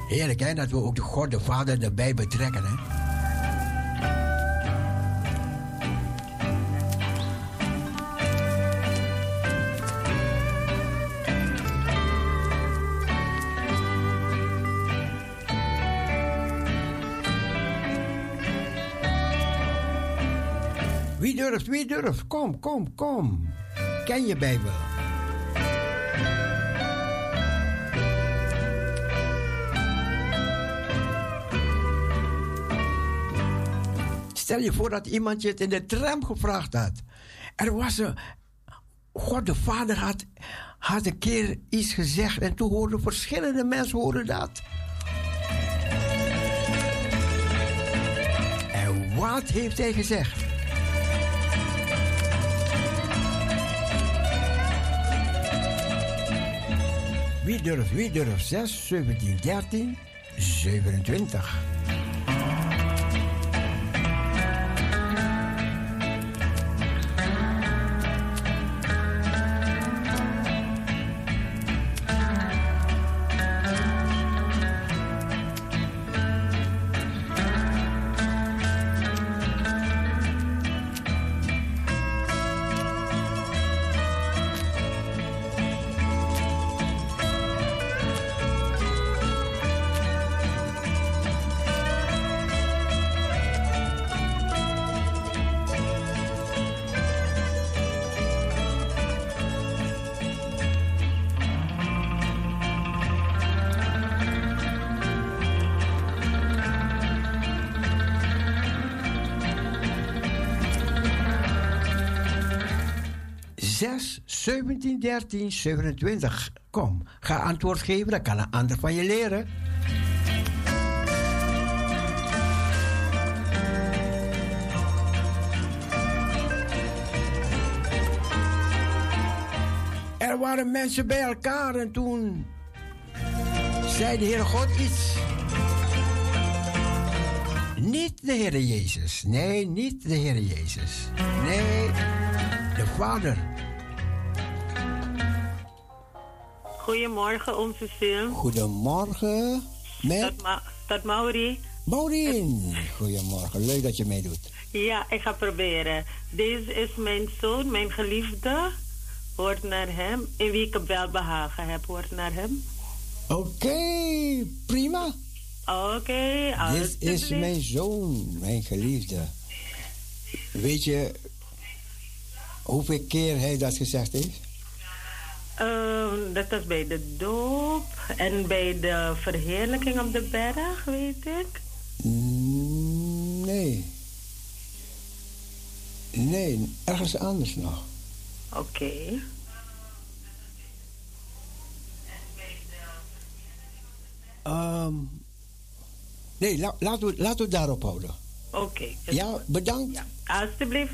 Heerlijk hè, dat we ook de God de Vader erbij betrekken hè. Durft, wie durft? Kom, kom, kom. Ken je Bijbel? Stel je voor dat iemand je het in de tram gevraagd had. Er was een. God de Vader had, had een keer iets gezegd en toen hoorden verschillende mensen horen dat. En wat heeft hij gezegd? Wie durft, wie durft? 6, 17, 13, 27. 6, 17, 13, 27. Kom, ga antwoord geven, dan kan een ander van je leren. Er waren mensen bij elkaar en toen zei de Heer God iets. Niet de Heer Jezus. Nee, niet de Heer Jezus. Nee, de Vader. Goedemorgen, onze Sil. Goedemorgen. Met Dat, Ma dat Mauri. Maureen. Goedemorgen, leuk dat je meedoet. Ja, ik ga proberen. Deze is mijn zoon, mijn geliefde. Hoort naar hem. In wie ik een welbehagen heb, hoort naar hem. Oké, prima. Oké, Dit is mijn zoon, mijn geliefde. Weet je hoeveel keer hij dat gezegd heeft? Ehm, dat was bij de doop en bij de verheerlijking op de berg, weet ik. Nee. Nee, ergens anders nog. Oké. Ehm, nee, la- laten, we, laten we het daarop houden. Oké. Ja, bedankt. Ja, alsjeblieft.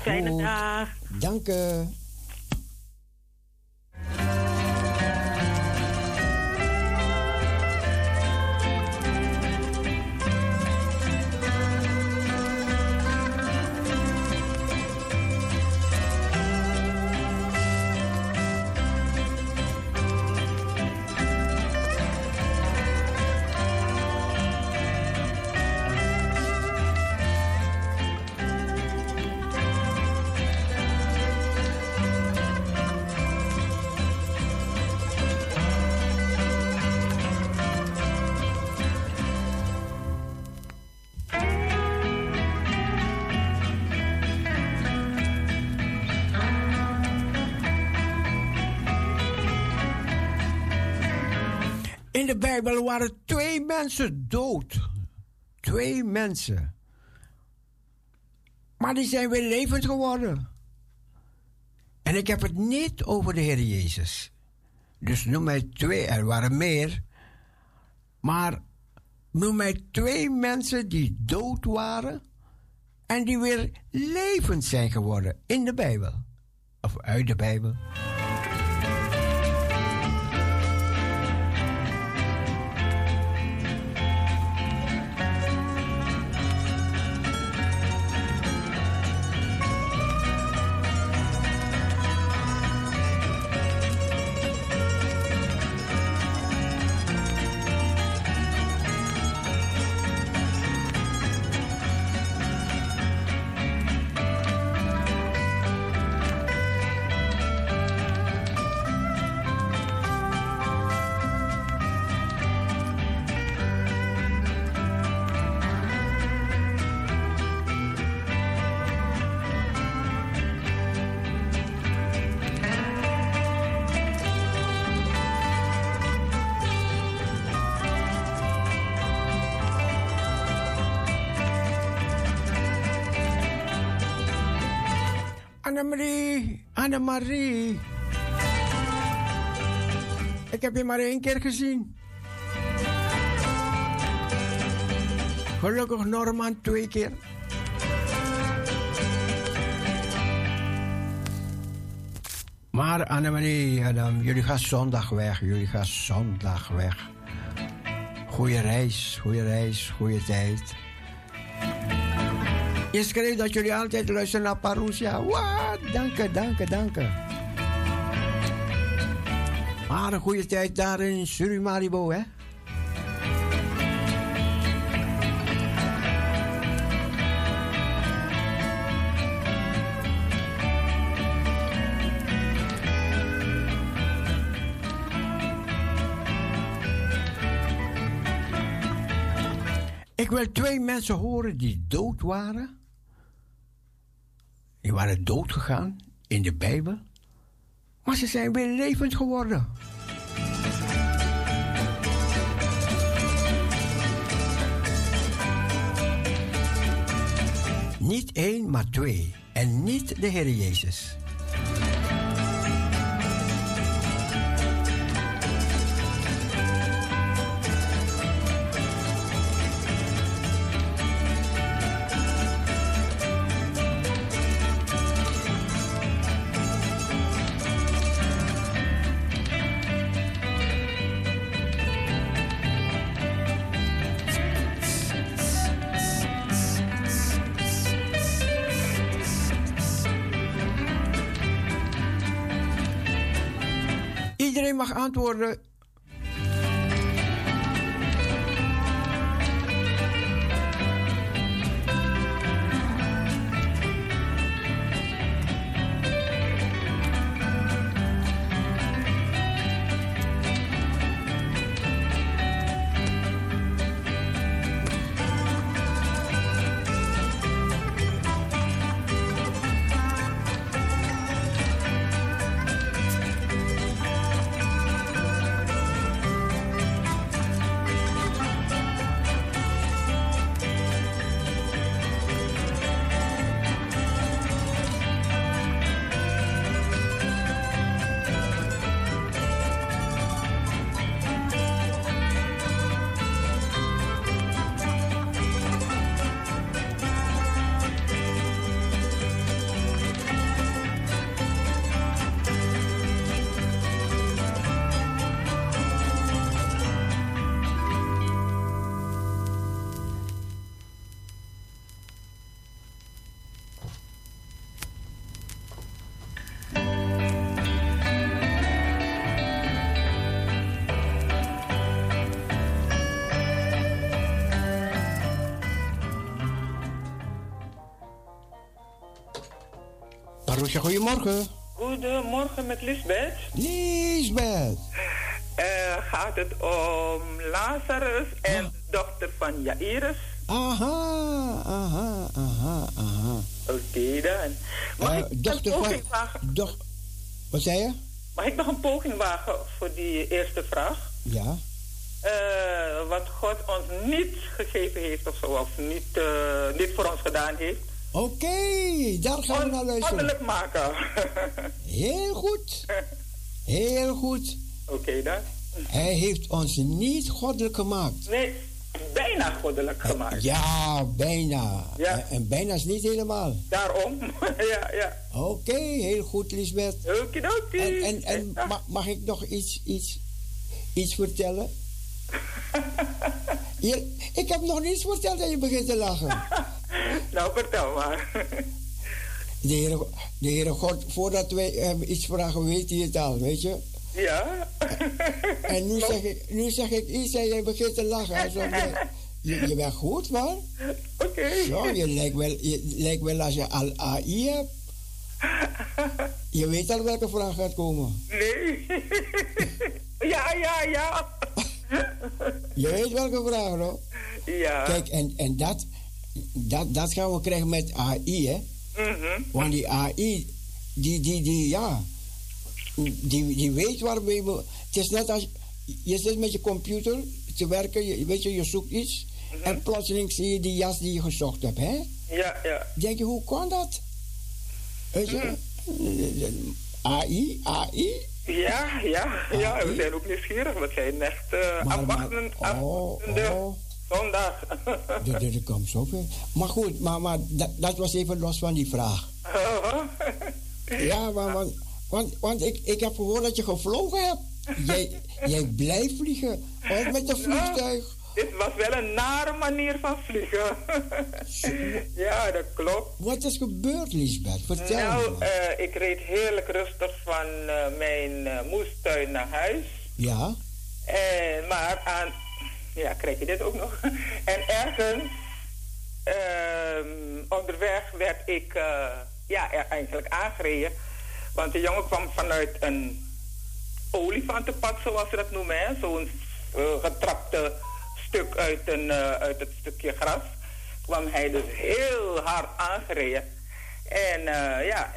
Fijne dag. Dank je. In Bijbel waren twee mensen dood. Twee mensen. Maar die zijn weer levend geworden. En ik heb het niet over de Heer Jezus. Dus noem mij twee, er waren meer. Maar noem mij twee mensen die dood waren en die weer levend zijn geworden in de Bijbel. Of uit de Bijbel. Annemarie, Annemarie. Ik heb je maar één keer gezien. Gelukkig Norman twee keer. Maar Annemarie, Adam, jullie gaan zondag weg. Jullie gaan zondag weg. Goeie reis, goeie reis, goede tijd. Je schreef dat jullie altijd luisteren naar Parousia. Wat? Dank je, dank je, dank je. Maar een goede tijd daar in Surimaribo, hè? Ik wil twee mensen horen die dood waren. Die waren dood gegaan in de Bijbel. Maar ze zijn weer levend geworden. Niet één, maar twee. En niet de Heer Jezus. Antwoorden. Goedemorgen. Goedemorgen met Lisbeth. Lisbeth. Eh, gaat het om Lazarus en de dochter van Jairus? Aha, aha, aha, aha. Oké dan. Mag Eh, ik een dochter van... poging wagen? Doch, wat zei je? Mag ik nog een poging wagen voor die eerste vraag? Ja. Eh, wat God ons niet gegeven heeft of zo, of niet, niet voor ons gedaan heeft. Oké, daar gaan we naar luisteren. Goddelijk maken. Heel goed. Heel goed. Oké dan. Hij heeft ons niet goddelijk gemaakt. Nee, bijna goddelijk gemaakt. Ja, bijna. Ja. En, bijna is niet helemaal. Daarom. ja, ja. Oké, heel goed, Lisbeth. Okidoki. En, en, en Ja. ma- mag ik nog iets, iets, iets vertellen? Je, ik heb nog niets verteld en je begint te lachen. Nou, vertel maar. De Heere, de Heere God, voordat wij hem iets vragen, weet hij het al, weet je? ja. En nu zeg ik, nu zeg ik iets en jij begint te lachen. Alsof je, je, je bent goed, man. Oké. Zo, je lijkt wel, je lijkt wel als je al AI hebt. Je weet al welke vraag gaat komen. Nee. ja, ja, ja. Je weet welke vraag, hoor. Ja. Kijk, en, en dat, dat, dat gaan we krijgen met AI, hè? Mhm. Want die AI, die, die, die, ja, die, die weet waarmee we. Het is net als je zit met je computer te werken, je, weet je, je zoekt iets. En plotseling zie je die jas die je gezocht hebt, hè? Ja, ja. Denk je, hoe kan dat? Weet je? AI, AI. Ja, ja, ja. We zijn ook nieuwsgierig. We zijn echt uh, Maar- afwachtend, oh, oh. zondag. Dat, dat komt zoveel. Maar goed, maar, maar dat, dat was even los van die vraag. Ja, maar, want, want, want ik, ik heb gehoord dat je gevlogen hebt. Jij, jij blijft vliegen. Ook met een vliegtuig. Dit was wel een nare manier van vliegen. ja, dat klopt. Wat is gebeurd, Lisbeth? Vertel nou, me. eh, ik reed heerlijk rustig van eh, mijn eh, moestuin naar huis. Ja? En, maar aan... Ja, krijg je dit ook nog? en ergens ehm, onderweg werd ik ja, er eigenlijk aangereden. Want de jongen kwam vanuit een olifantenpad, zoals ze dat noemen. hè. Zo'n getrapte stuk uit, een, eh, uit het stukje gras. Kwam hij dus heel hard aangereden. En eh, ja,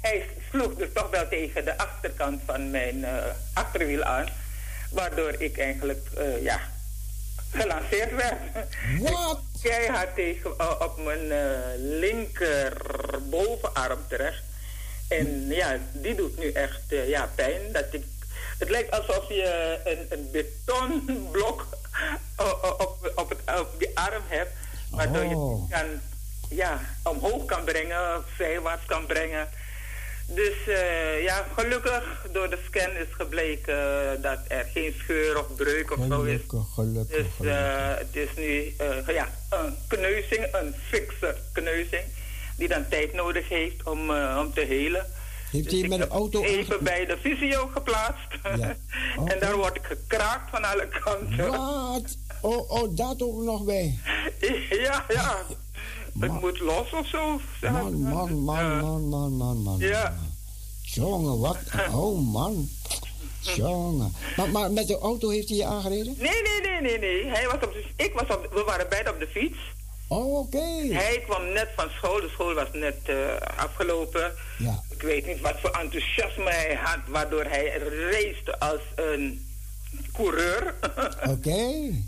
hij sloeg dus toch wel tegen de achterkant van mijn eh, achterwiel aan. Waardoor ik eigenlijk, ja, gelanceerd werd. Wat? Keihard tegen, eh, op mijn linker bovenarm terecht. En ja, die doet nu echt ja, pijn. Dat ik, het lijkt alsof je een, een betonblok o- o- op, op, het, op die arm hebt. Waardoor je Oh. het kan, ja, omhoog kan brengen, zijwaarts kan brengen. Dus eh, ja, gelukkig door de scan is gebleken eh, dat er geen scheur of breuk of zo is. Gelukkig, gelukkig, Dus gelukkig. eh, het is nu eh, ja, een kneuzing, een fikse kneuzing, die dan tijd nodig heeft om, eh, om te helen. Heeft Dus hij ik met de auto Even bij de visio geplaatst. Ja. en daar word ik gekraakt van alle kanten. Wat? Oh, oh, dat ook nog bij. ja, ja. Het Man. moet los of zo. Man, man, man, man, man, man, man. Ja. Jongen, wat? Oh, man. Jongen. Maar, maar met de auto heeft hij je aangereden? Nee, nee, nee, nee, nee. Hij was op de, ik was op, we waren beide op de fiets. Oh, oké. Hij kwam net van school, de school was net eh, afgelopen. Ja. Ik weet niet wat voor enthousiasme hij had, waardoor hij race als een coureur. Oké.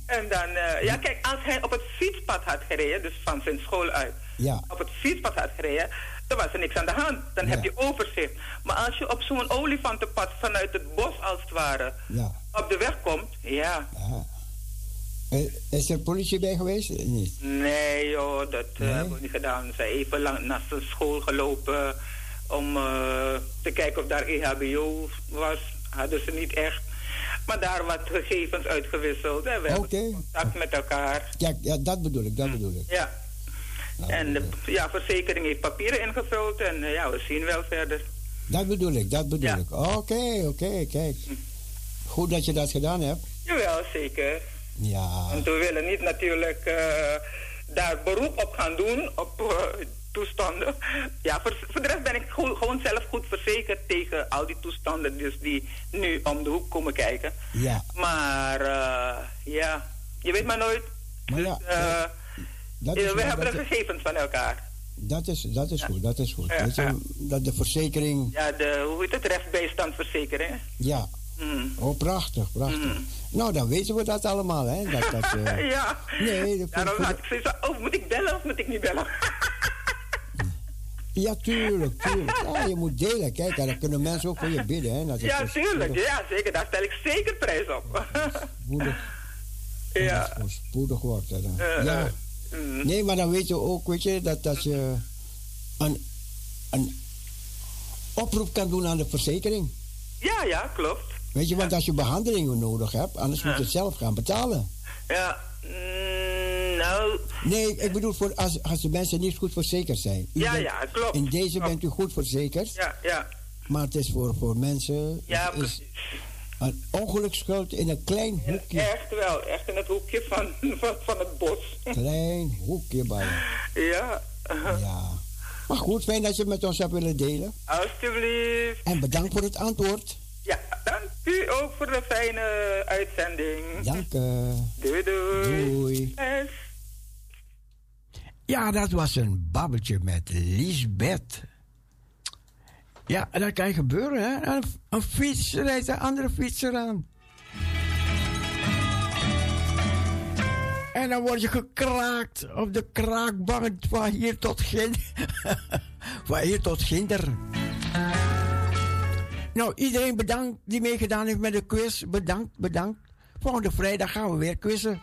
en dan, eh, ja kijk, als hij op het fietspad had gereden, dus van zijn school uit, Ja. op het fietspad had gereden, dan was er niks aan de hand. Dan heb je overzicht. Maar als je op zo'n olifantenpad vanuit het bos als het ware Ja. op de weg komt, ja. ja. Eh, Is er politie bij geweest? Eh, Niet. Nee joh, dat eh, Nee? hebben we niet gedaan. Ze zijn even lang naar zijn school gelopen om te kijken of daar EHBO was. Hadden ze niet echt. Maar daar wat gegevens uitgewisseld. En we hebben contact met elkaar. Ja, ja, dat bedoel ik, dat bedoel ik. Ja. Nou, En de ja, verzekering heeft papieren ingevuld en ja, we zien wel verder. Dat bedoel ik, dat bedoel Ja. ik. Oké, oké, kijk. Goed dat je dat gedaan hebt. Jawel, zeker. Ja. Want we willen niet natuurlijk eh, daar beroep op gaan doen, op eh, toestanden. Ja, voor, voor de rest ben ik gewoon zelf goed verzekerd tegen al die toestanden dus die nu om de hoek komen kijken. Ja. Maar eh, ja, je weet maar nooit. Maar ja, dat is, we hebben dat, de gegevens van elkaar. dat is, dat is goed, dat is goed. Ja, dat de verzekering, Ja, de, hoe heet het, rechtsbijstandverzekering. ja. Hmm. Oh, prachtig, prachtig. Nou, dan weten we dat allemaal, hè. Dat, dat, eh, ja. Nee, dat Daarom vind- had ik zoiets oh, moet ik bellen of moet ik niet bellen? Ja, tuurlijk, tuurlijk. Ja, je moet delen. Kijk, en dan kunnen mensen ook voor je bidden, hè. Dat is ja, dus tuurlijk. spoedig- Ja, zeker. Daar stel ik zeker prijs op. spoedig- ja. dat spoedig wordt. hè, dan. Eh, Ja. mm. Nee, maar dan weet je ook, weet je, dat, dat je een, een oproep kan doen aan de verzekering. Ja, ja, klopt. Weet je, want als je behandelingen nodig hebt, anders moet je het zelf gaan betalen. Ja, mm, nou, Nee, ik bedoel, voor als, als de mensen niet goed verzekerd zijn. U Ja, bent- ja, klopt. In deze Klopt. bent u goed verzekerd, ja, ja. maar het is voor, voor mensen Ja, precies. een ongelukschuld in een klein hoekje. Echt wel, echt in het hoekje van, van, van het bos. Klein hoekje bij. ja, Ja. Maar goed, fijn dat je het met ons hebt willen delen. alsjeblieft. En bedankt voor het antwoord. Ja, dank u ook voor de fijne uitzending. Dank u. Doei, doei. Doei. Yes. Ja, dat was een babbeltje met Lisbeth. Ja, dat kan gebeuren, hè? Een, een fiets rijdt een andere fietser aan. En dan word je gekraakt op de kraakbank van hier tot Ginder. van hier tot Ginder. Nou, iedereen bedankt die meegedaan heeft met de quiz. Bedankt, bedankt. Volgende vrijdag gaan we weer quizzen.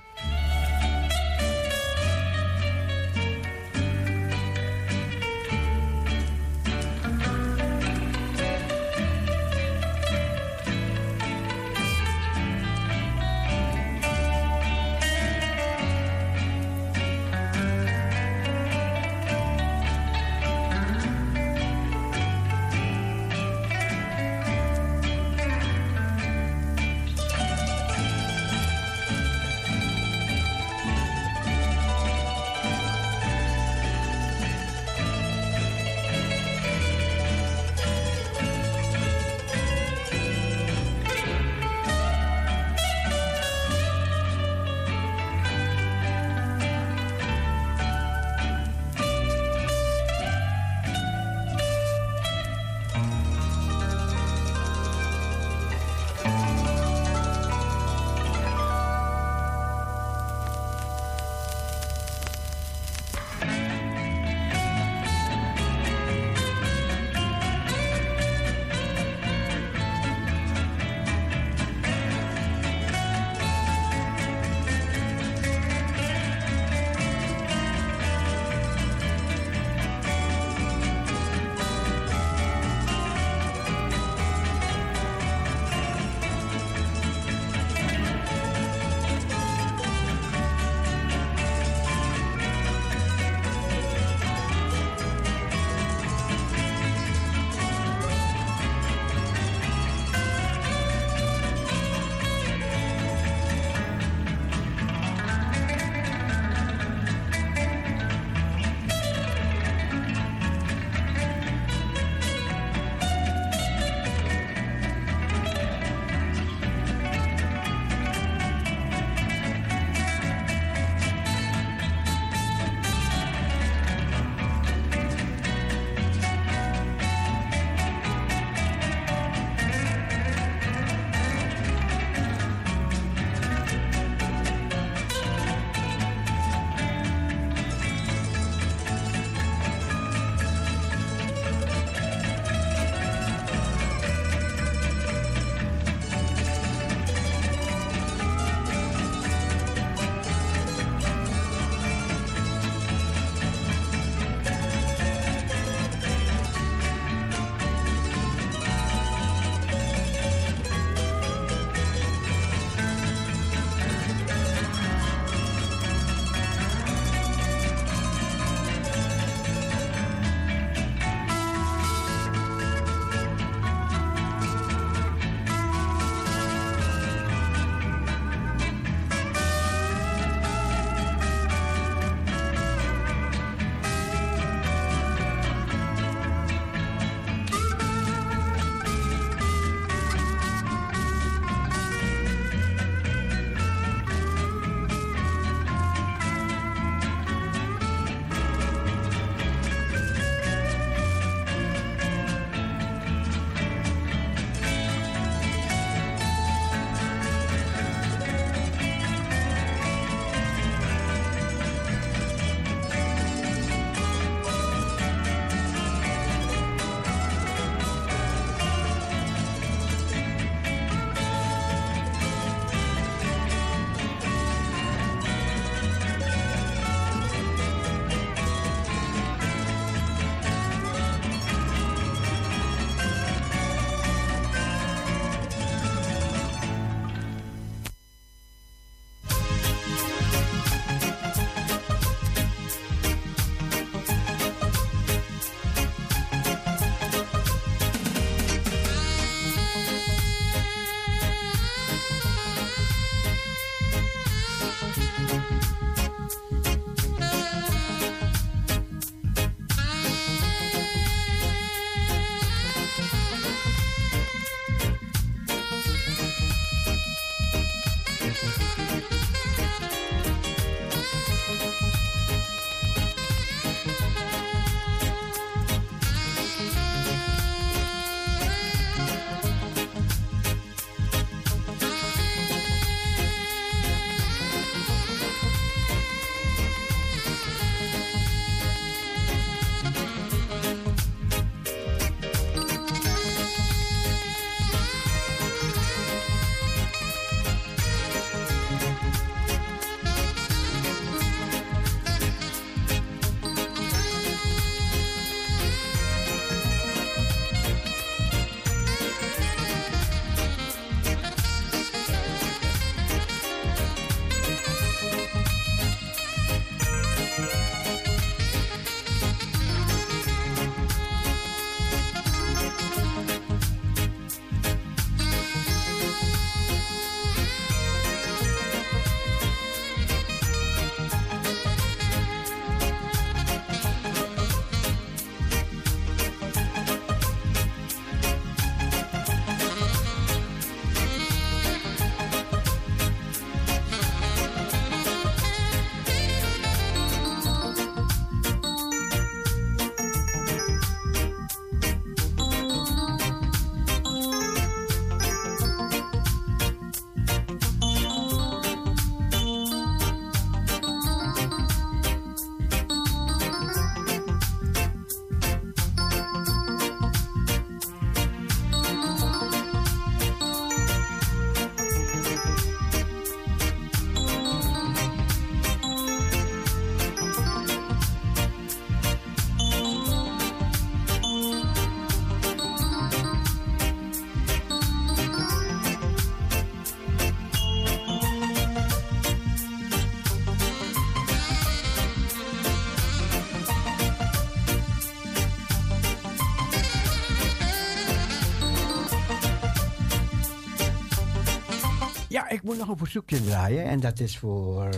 Ik moet nog een verzoekje draaien. En dat is voor.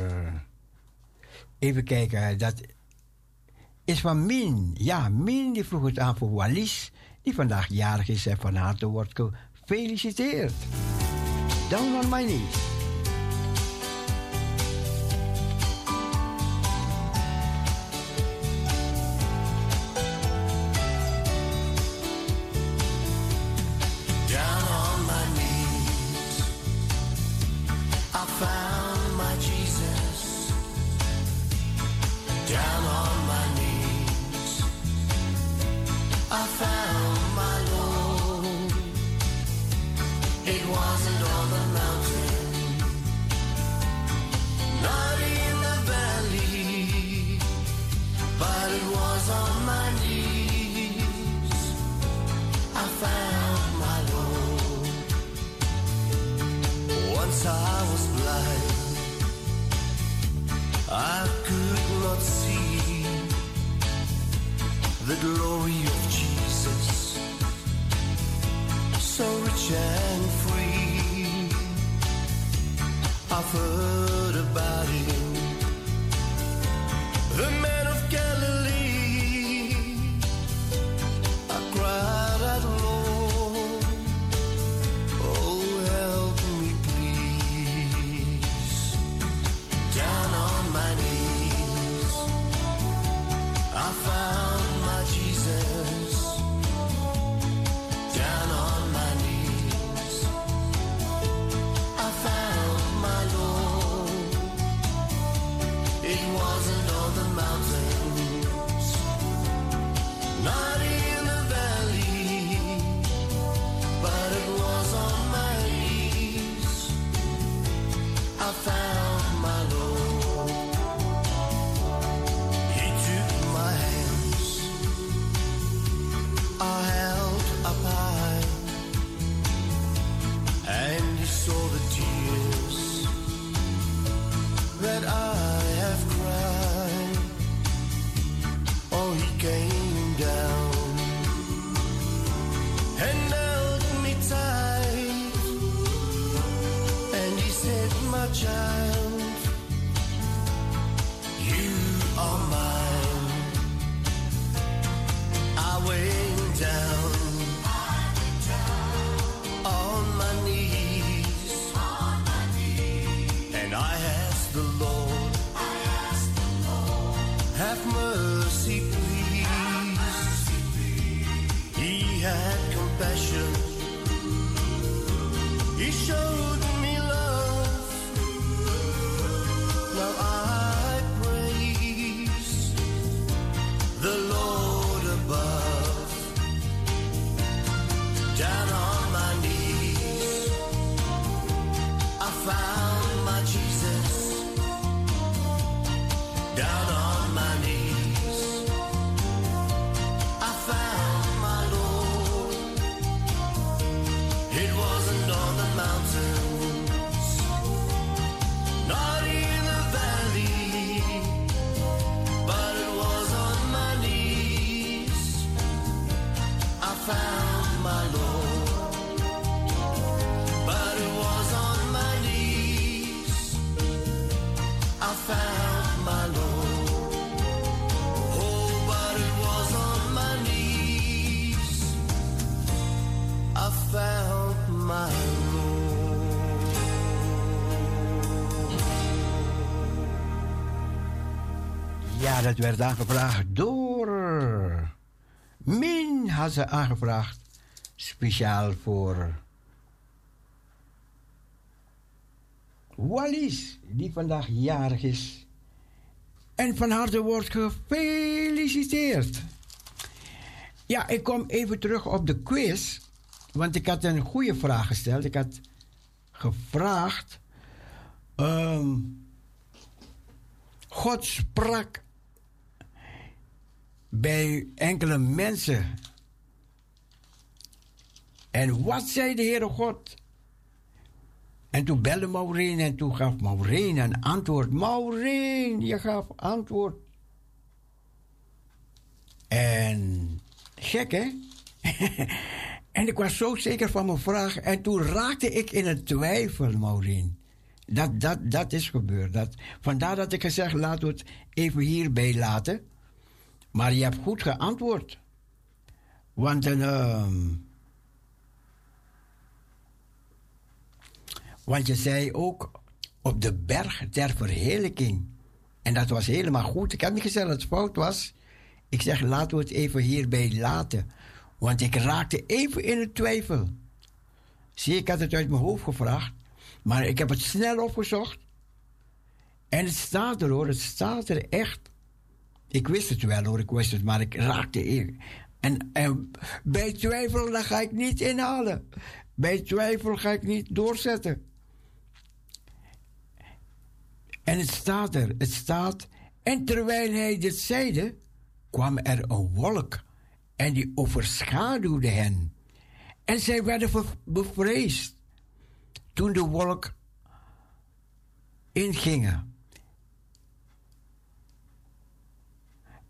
Even kijken. Dat is van Min. Ja, Min die vroeg het aan voor Wallis. Die vandaag jarig is en van harte wordt gefeliciteerd. Down on my knees. Was I could not see the glory of Jesus, so rich and free. I've dat werd aangevraagd door. Min had ze aangevraagd. Speciaal voor. Wallis, die vandaag jarig is. En van harte wordt gefeliciteerd. Ja, ik kom even terug op de quiz. Want ik had een goede vraag gesteld. Ik had gevraagd. ehm, God sprak bij enkele mensen. En wat zei de Heere God? En toen belde Maureen en toen gaf Maureen een antwoord. Maureen, je gaf antwoord. En gek hè? En ik was zo zeker van mijn vraag. En toen raakte ik in een twijfel, Maureen. Dat, dat, dat is gebeurd. Dat, vandaar dat ik gezegd, laten we het even hierbij laten. Maar je hebt goed geantwoord. Want een... ehm, want je zei ook op de berg ter verheerlijking. En dat was helemaal goed. Ik heb niet gezegd dat het fout was. Ik zeg, laten we het even hierbij laten. Want ik raakte even in het twijfel. Zie, ik had het uit mijn hoofd gevraagd. Maar ik heb het snel opgezocht. En het staat er hoor, het staat er echt. Ik wist het wel hoor, ik wist het, maar ik raakte in. En, en bij twijfel, dan ga ik niet inhalen. Bij twijfel ga ik niet doorzetten. En het staat er, het staat. En terwijl hij dit zeide, kwam er een wolk en die overschaduwde hen. En zij werden bevreesd toen de wolk ingingen.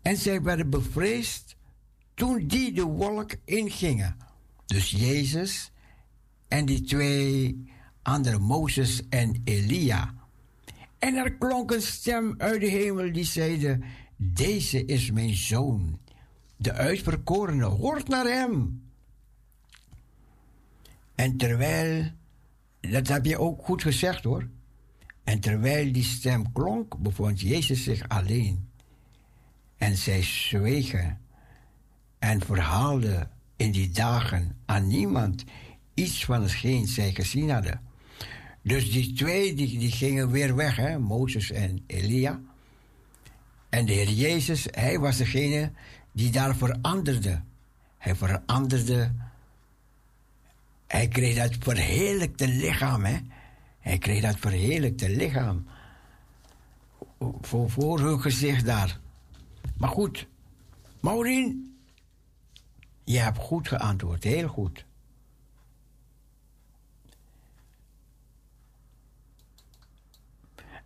En zij werden bevreesd toen die de wolk ingingen. Dus Jezus en die twee andere, Mozes en Elia. En er klonk een stem uit de hemel die zeide: Deze is mijn zoon, de uitverkorene, hoort naar hem. En terwijl, dat heb je ook goed gezegd hoor. En terwijl die stem klonk, bevond Jezus zich alleen. En zij zwegen en verhaalden in die dagen aan niemand iets van hetgeen zij gezien hadden. Dus die twee die, die gingen weer weg, hè? Mozes en Elia. En de Heer Jezus, hij was degene die daar veranderde. Hij veranderde. Hij kreeg dat verheerlijkte lichaam, hè? Hij kreeg dat verheerlijkte lichaam. Voor, voor hun gezicht daar. Maar goed, Maureen, je hebt goed geantwoord, heel goed.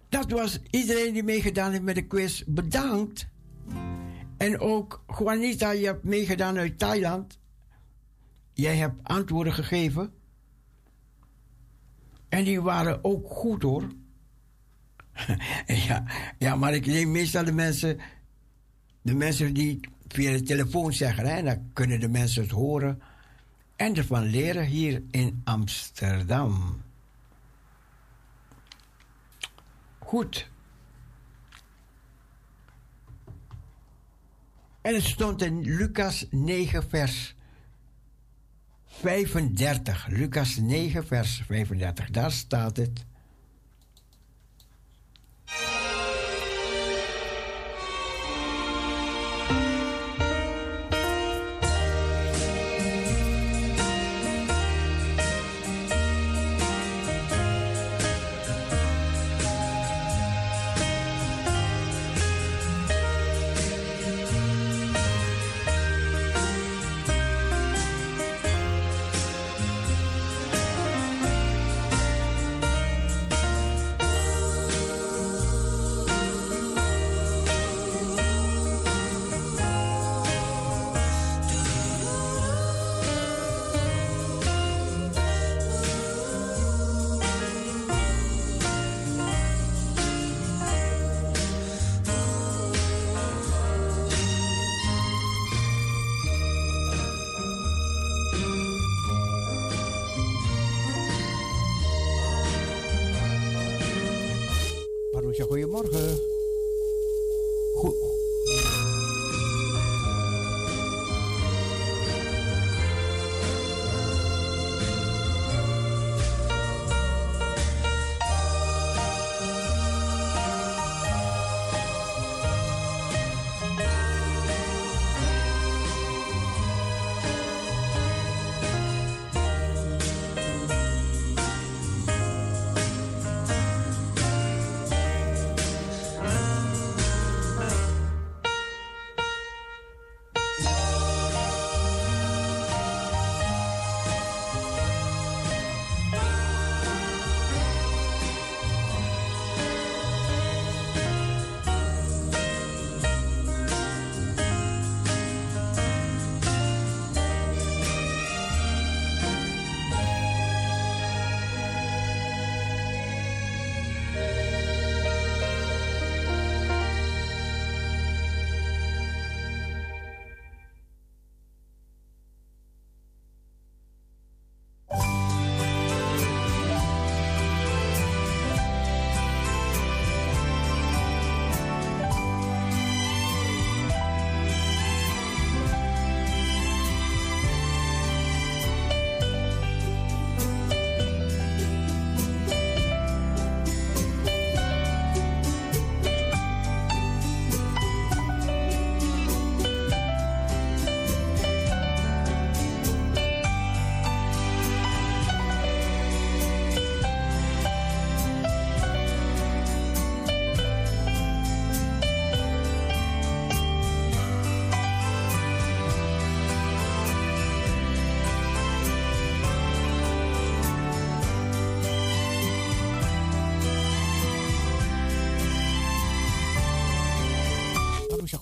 Dat was iedereen die meegedaan heeft met de quiz. Bedankt. En ook Juanita, je hebt meegedaan uit Thailand. Jij hebt antwoorden gegeven. En die waren ook goed hoor. ja, ja, maar ik neem meestal de mensen, de mensen die via de telefoon zeggen. Hè, dan kunnen de mensen het horen en ervan leren hier in Amsterdam. Goed. En het stond in Lucas 9, vers 35. Lucas 9, vers 35. Daar staat het.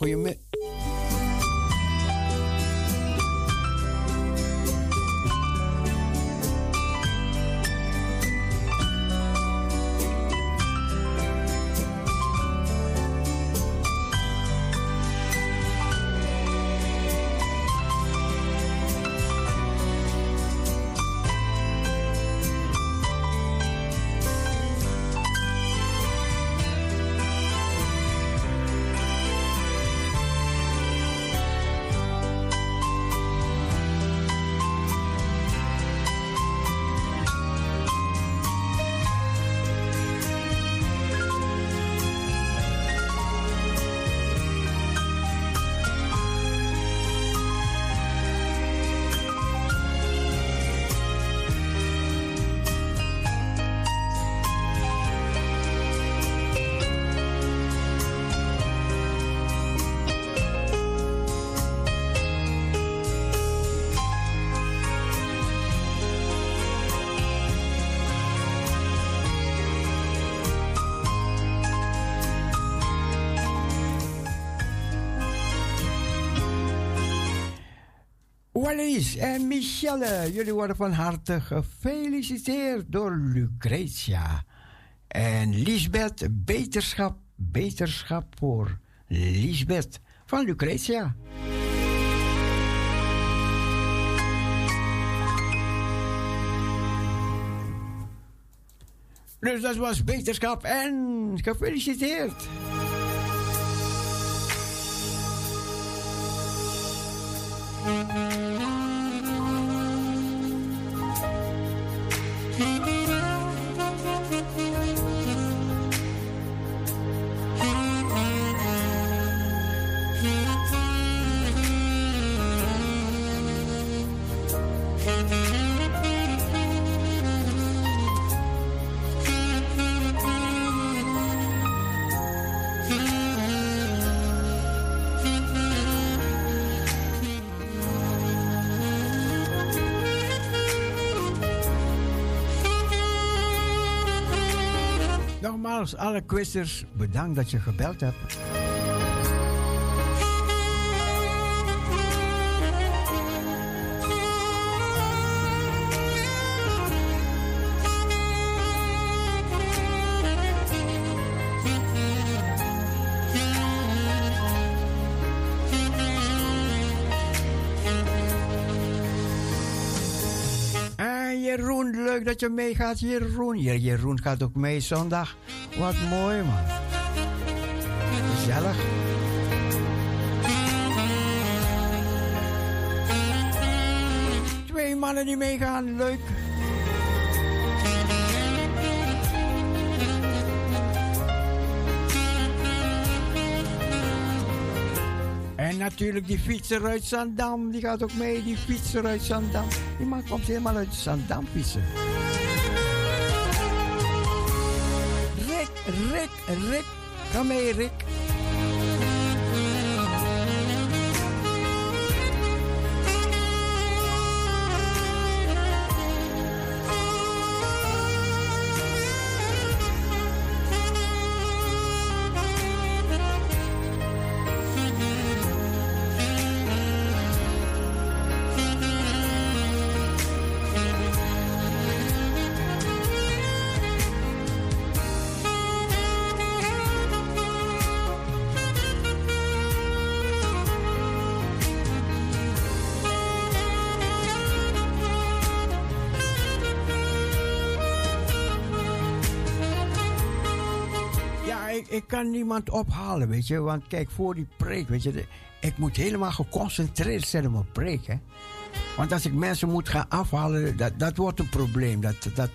You your. Wallis en Michelle, jullie worden van harte gefeliciteerd door Lucretia. En Lisbeth, beterschap, beterschap voor Lisbeth van Lucretia. Dus dat was beterschap en gefeliciteerd. Música Nogmaals, alle quizers, bedankt dat je gebeld hebt. Leuk dat je meegaat, Jeroen. Jeroen gaat ook mee zondag. Wat mooi, man. Gezellig. Twee mannen die meegaan, leuk. En natuurlijk die fietser uit Zandam, die gaat ook mee, die fietser uit Zandam. Die man komt helemaal uit Zandam fietsen. Rick, Rick. Ga mee, Rick. Ik, kan niemand ophalen, weet je. Want kijk, voor die preek, weet je. ik moet helemaal geconcentreerd zijn op mijn preek, hè. Want als ik mensen moet gaan afhalen, dat, dat wordt een probleem. Dat, dat,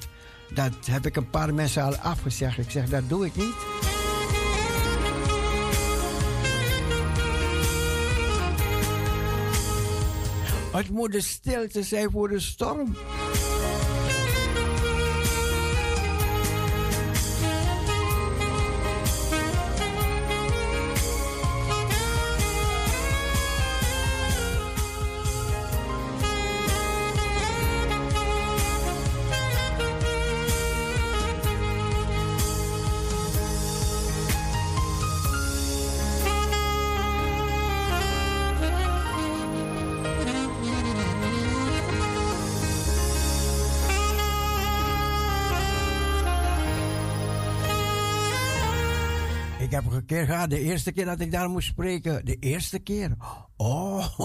dat heb ik een paar mensen al afgezegd. Ik zeg, dat doe ik niet. Het moet de stilte zijn voor de storm. De eerste keer dat ik daar moest spreken. De eerste keer. Oh.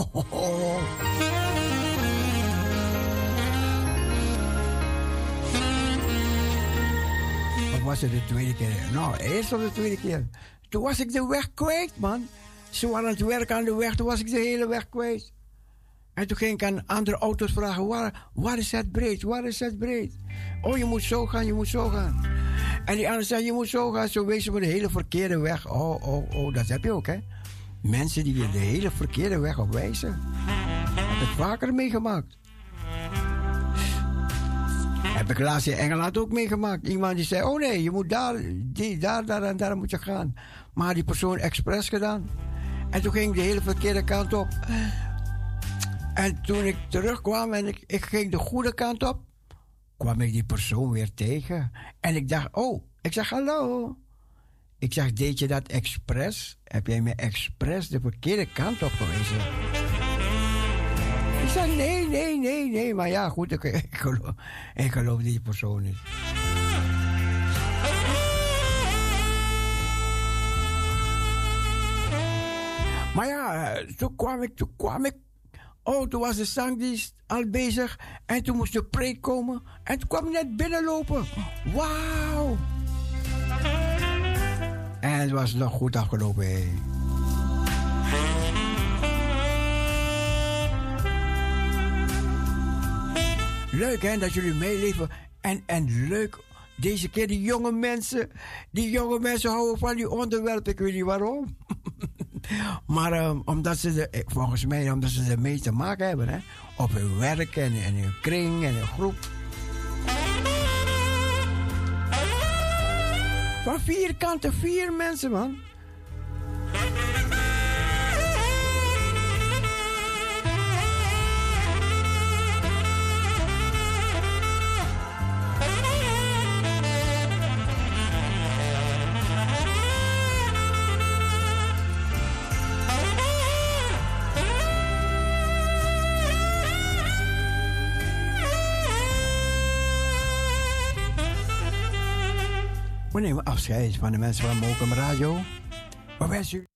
Of was het de tweede keer? Nou, eerst of de tweede keer. Toen was ik de weg kwijt, man. Ze waren aan het werken aan de weg, toen was ik de hele weg kwijt. En toen ging ik aan andere auto's vragen, waar, waar is het breed? Waar is het breed? Oh, je moet zo gaan, je moet zo gaan. En die andere zei, je moet zo gaan. Zo wezen we de hele verkeerde weg. Oh, oh, oh, dat heb je ook, hè. Mensen die je de hele verkeerde weg op wijzen. Heb ik vaker meegemaakt. Heb ik laatst in Engeland ook meegemaakt. Iemand die zei, oh nee, je moet daar, die, daar, daar en daar moet je gaan. Maar die persoon expres gedaan. En toen ging ik de hele verkeerde kant op. En toen ik terugkwam en ik, ik ging de goede kant op, kwam ik die persoon weer tegen. En ik dacht, oh, ik zeg hallo. Ik zeg, deed je dat expres? Heb jij me expres de verkeerde kant op gewezen? Ik zeg, nee, nee, nee, nee. Maar ja, goed, ik, ik, geloof, ik geloof die persoon niet. Maar ja, eh, toen kwam ik, toen kwam ik. Oh, toen was de zangdienst al bezig. En toen moest de preek komen. En toen kwam net binnenlopen. Wauw. En het was nog goed afgelopen. Leuk hè, dat jullie meeleven. En, en leuk, deze keer die jonge mensen. Die jonge mensen houden van die onderwerp. Ik weet niet waarom. maar ehm, omdat ze, de, eh, volgens mij, omdat ze ermee te maken hebben. Hè? Op hun werk en in hun kring en hun groep. Van vier kanten, vier mensen, man. Nemen afscheid van de mensen van Mokum Radio. U...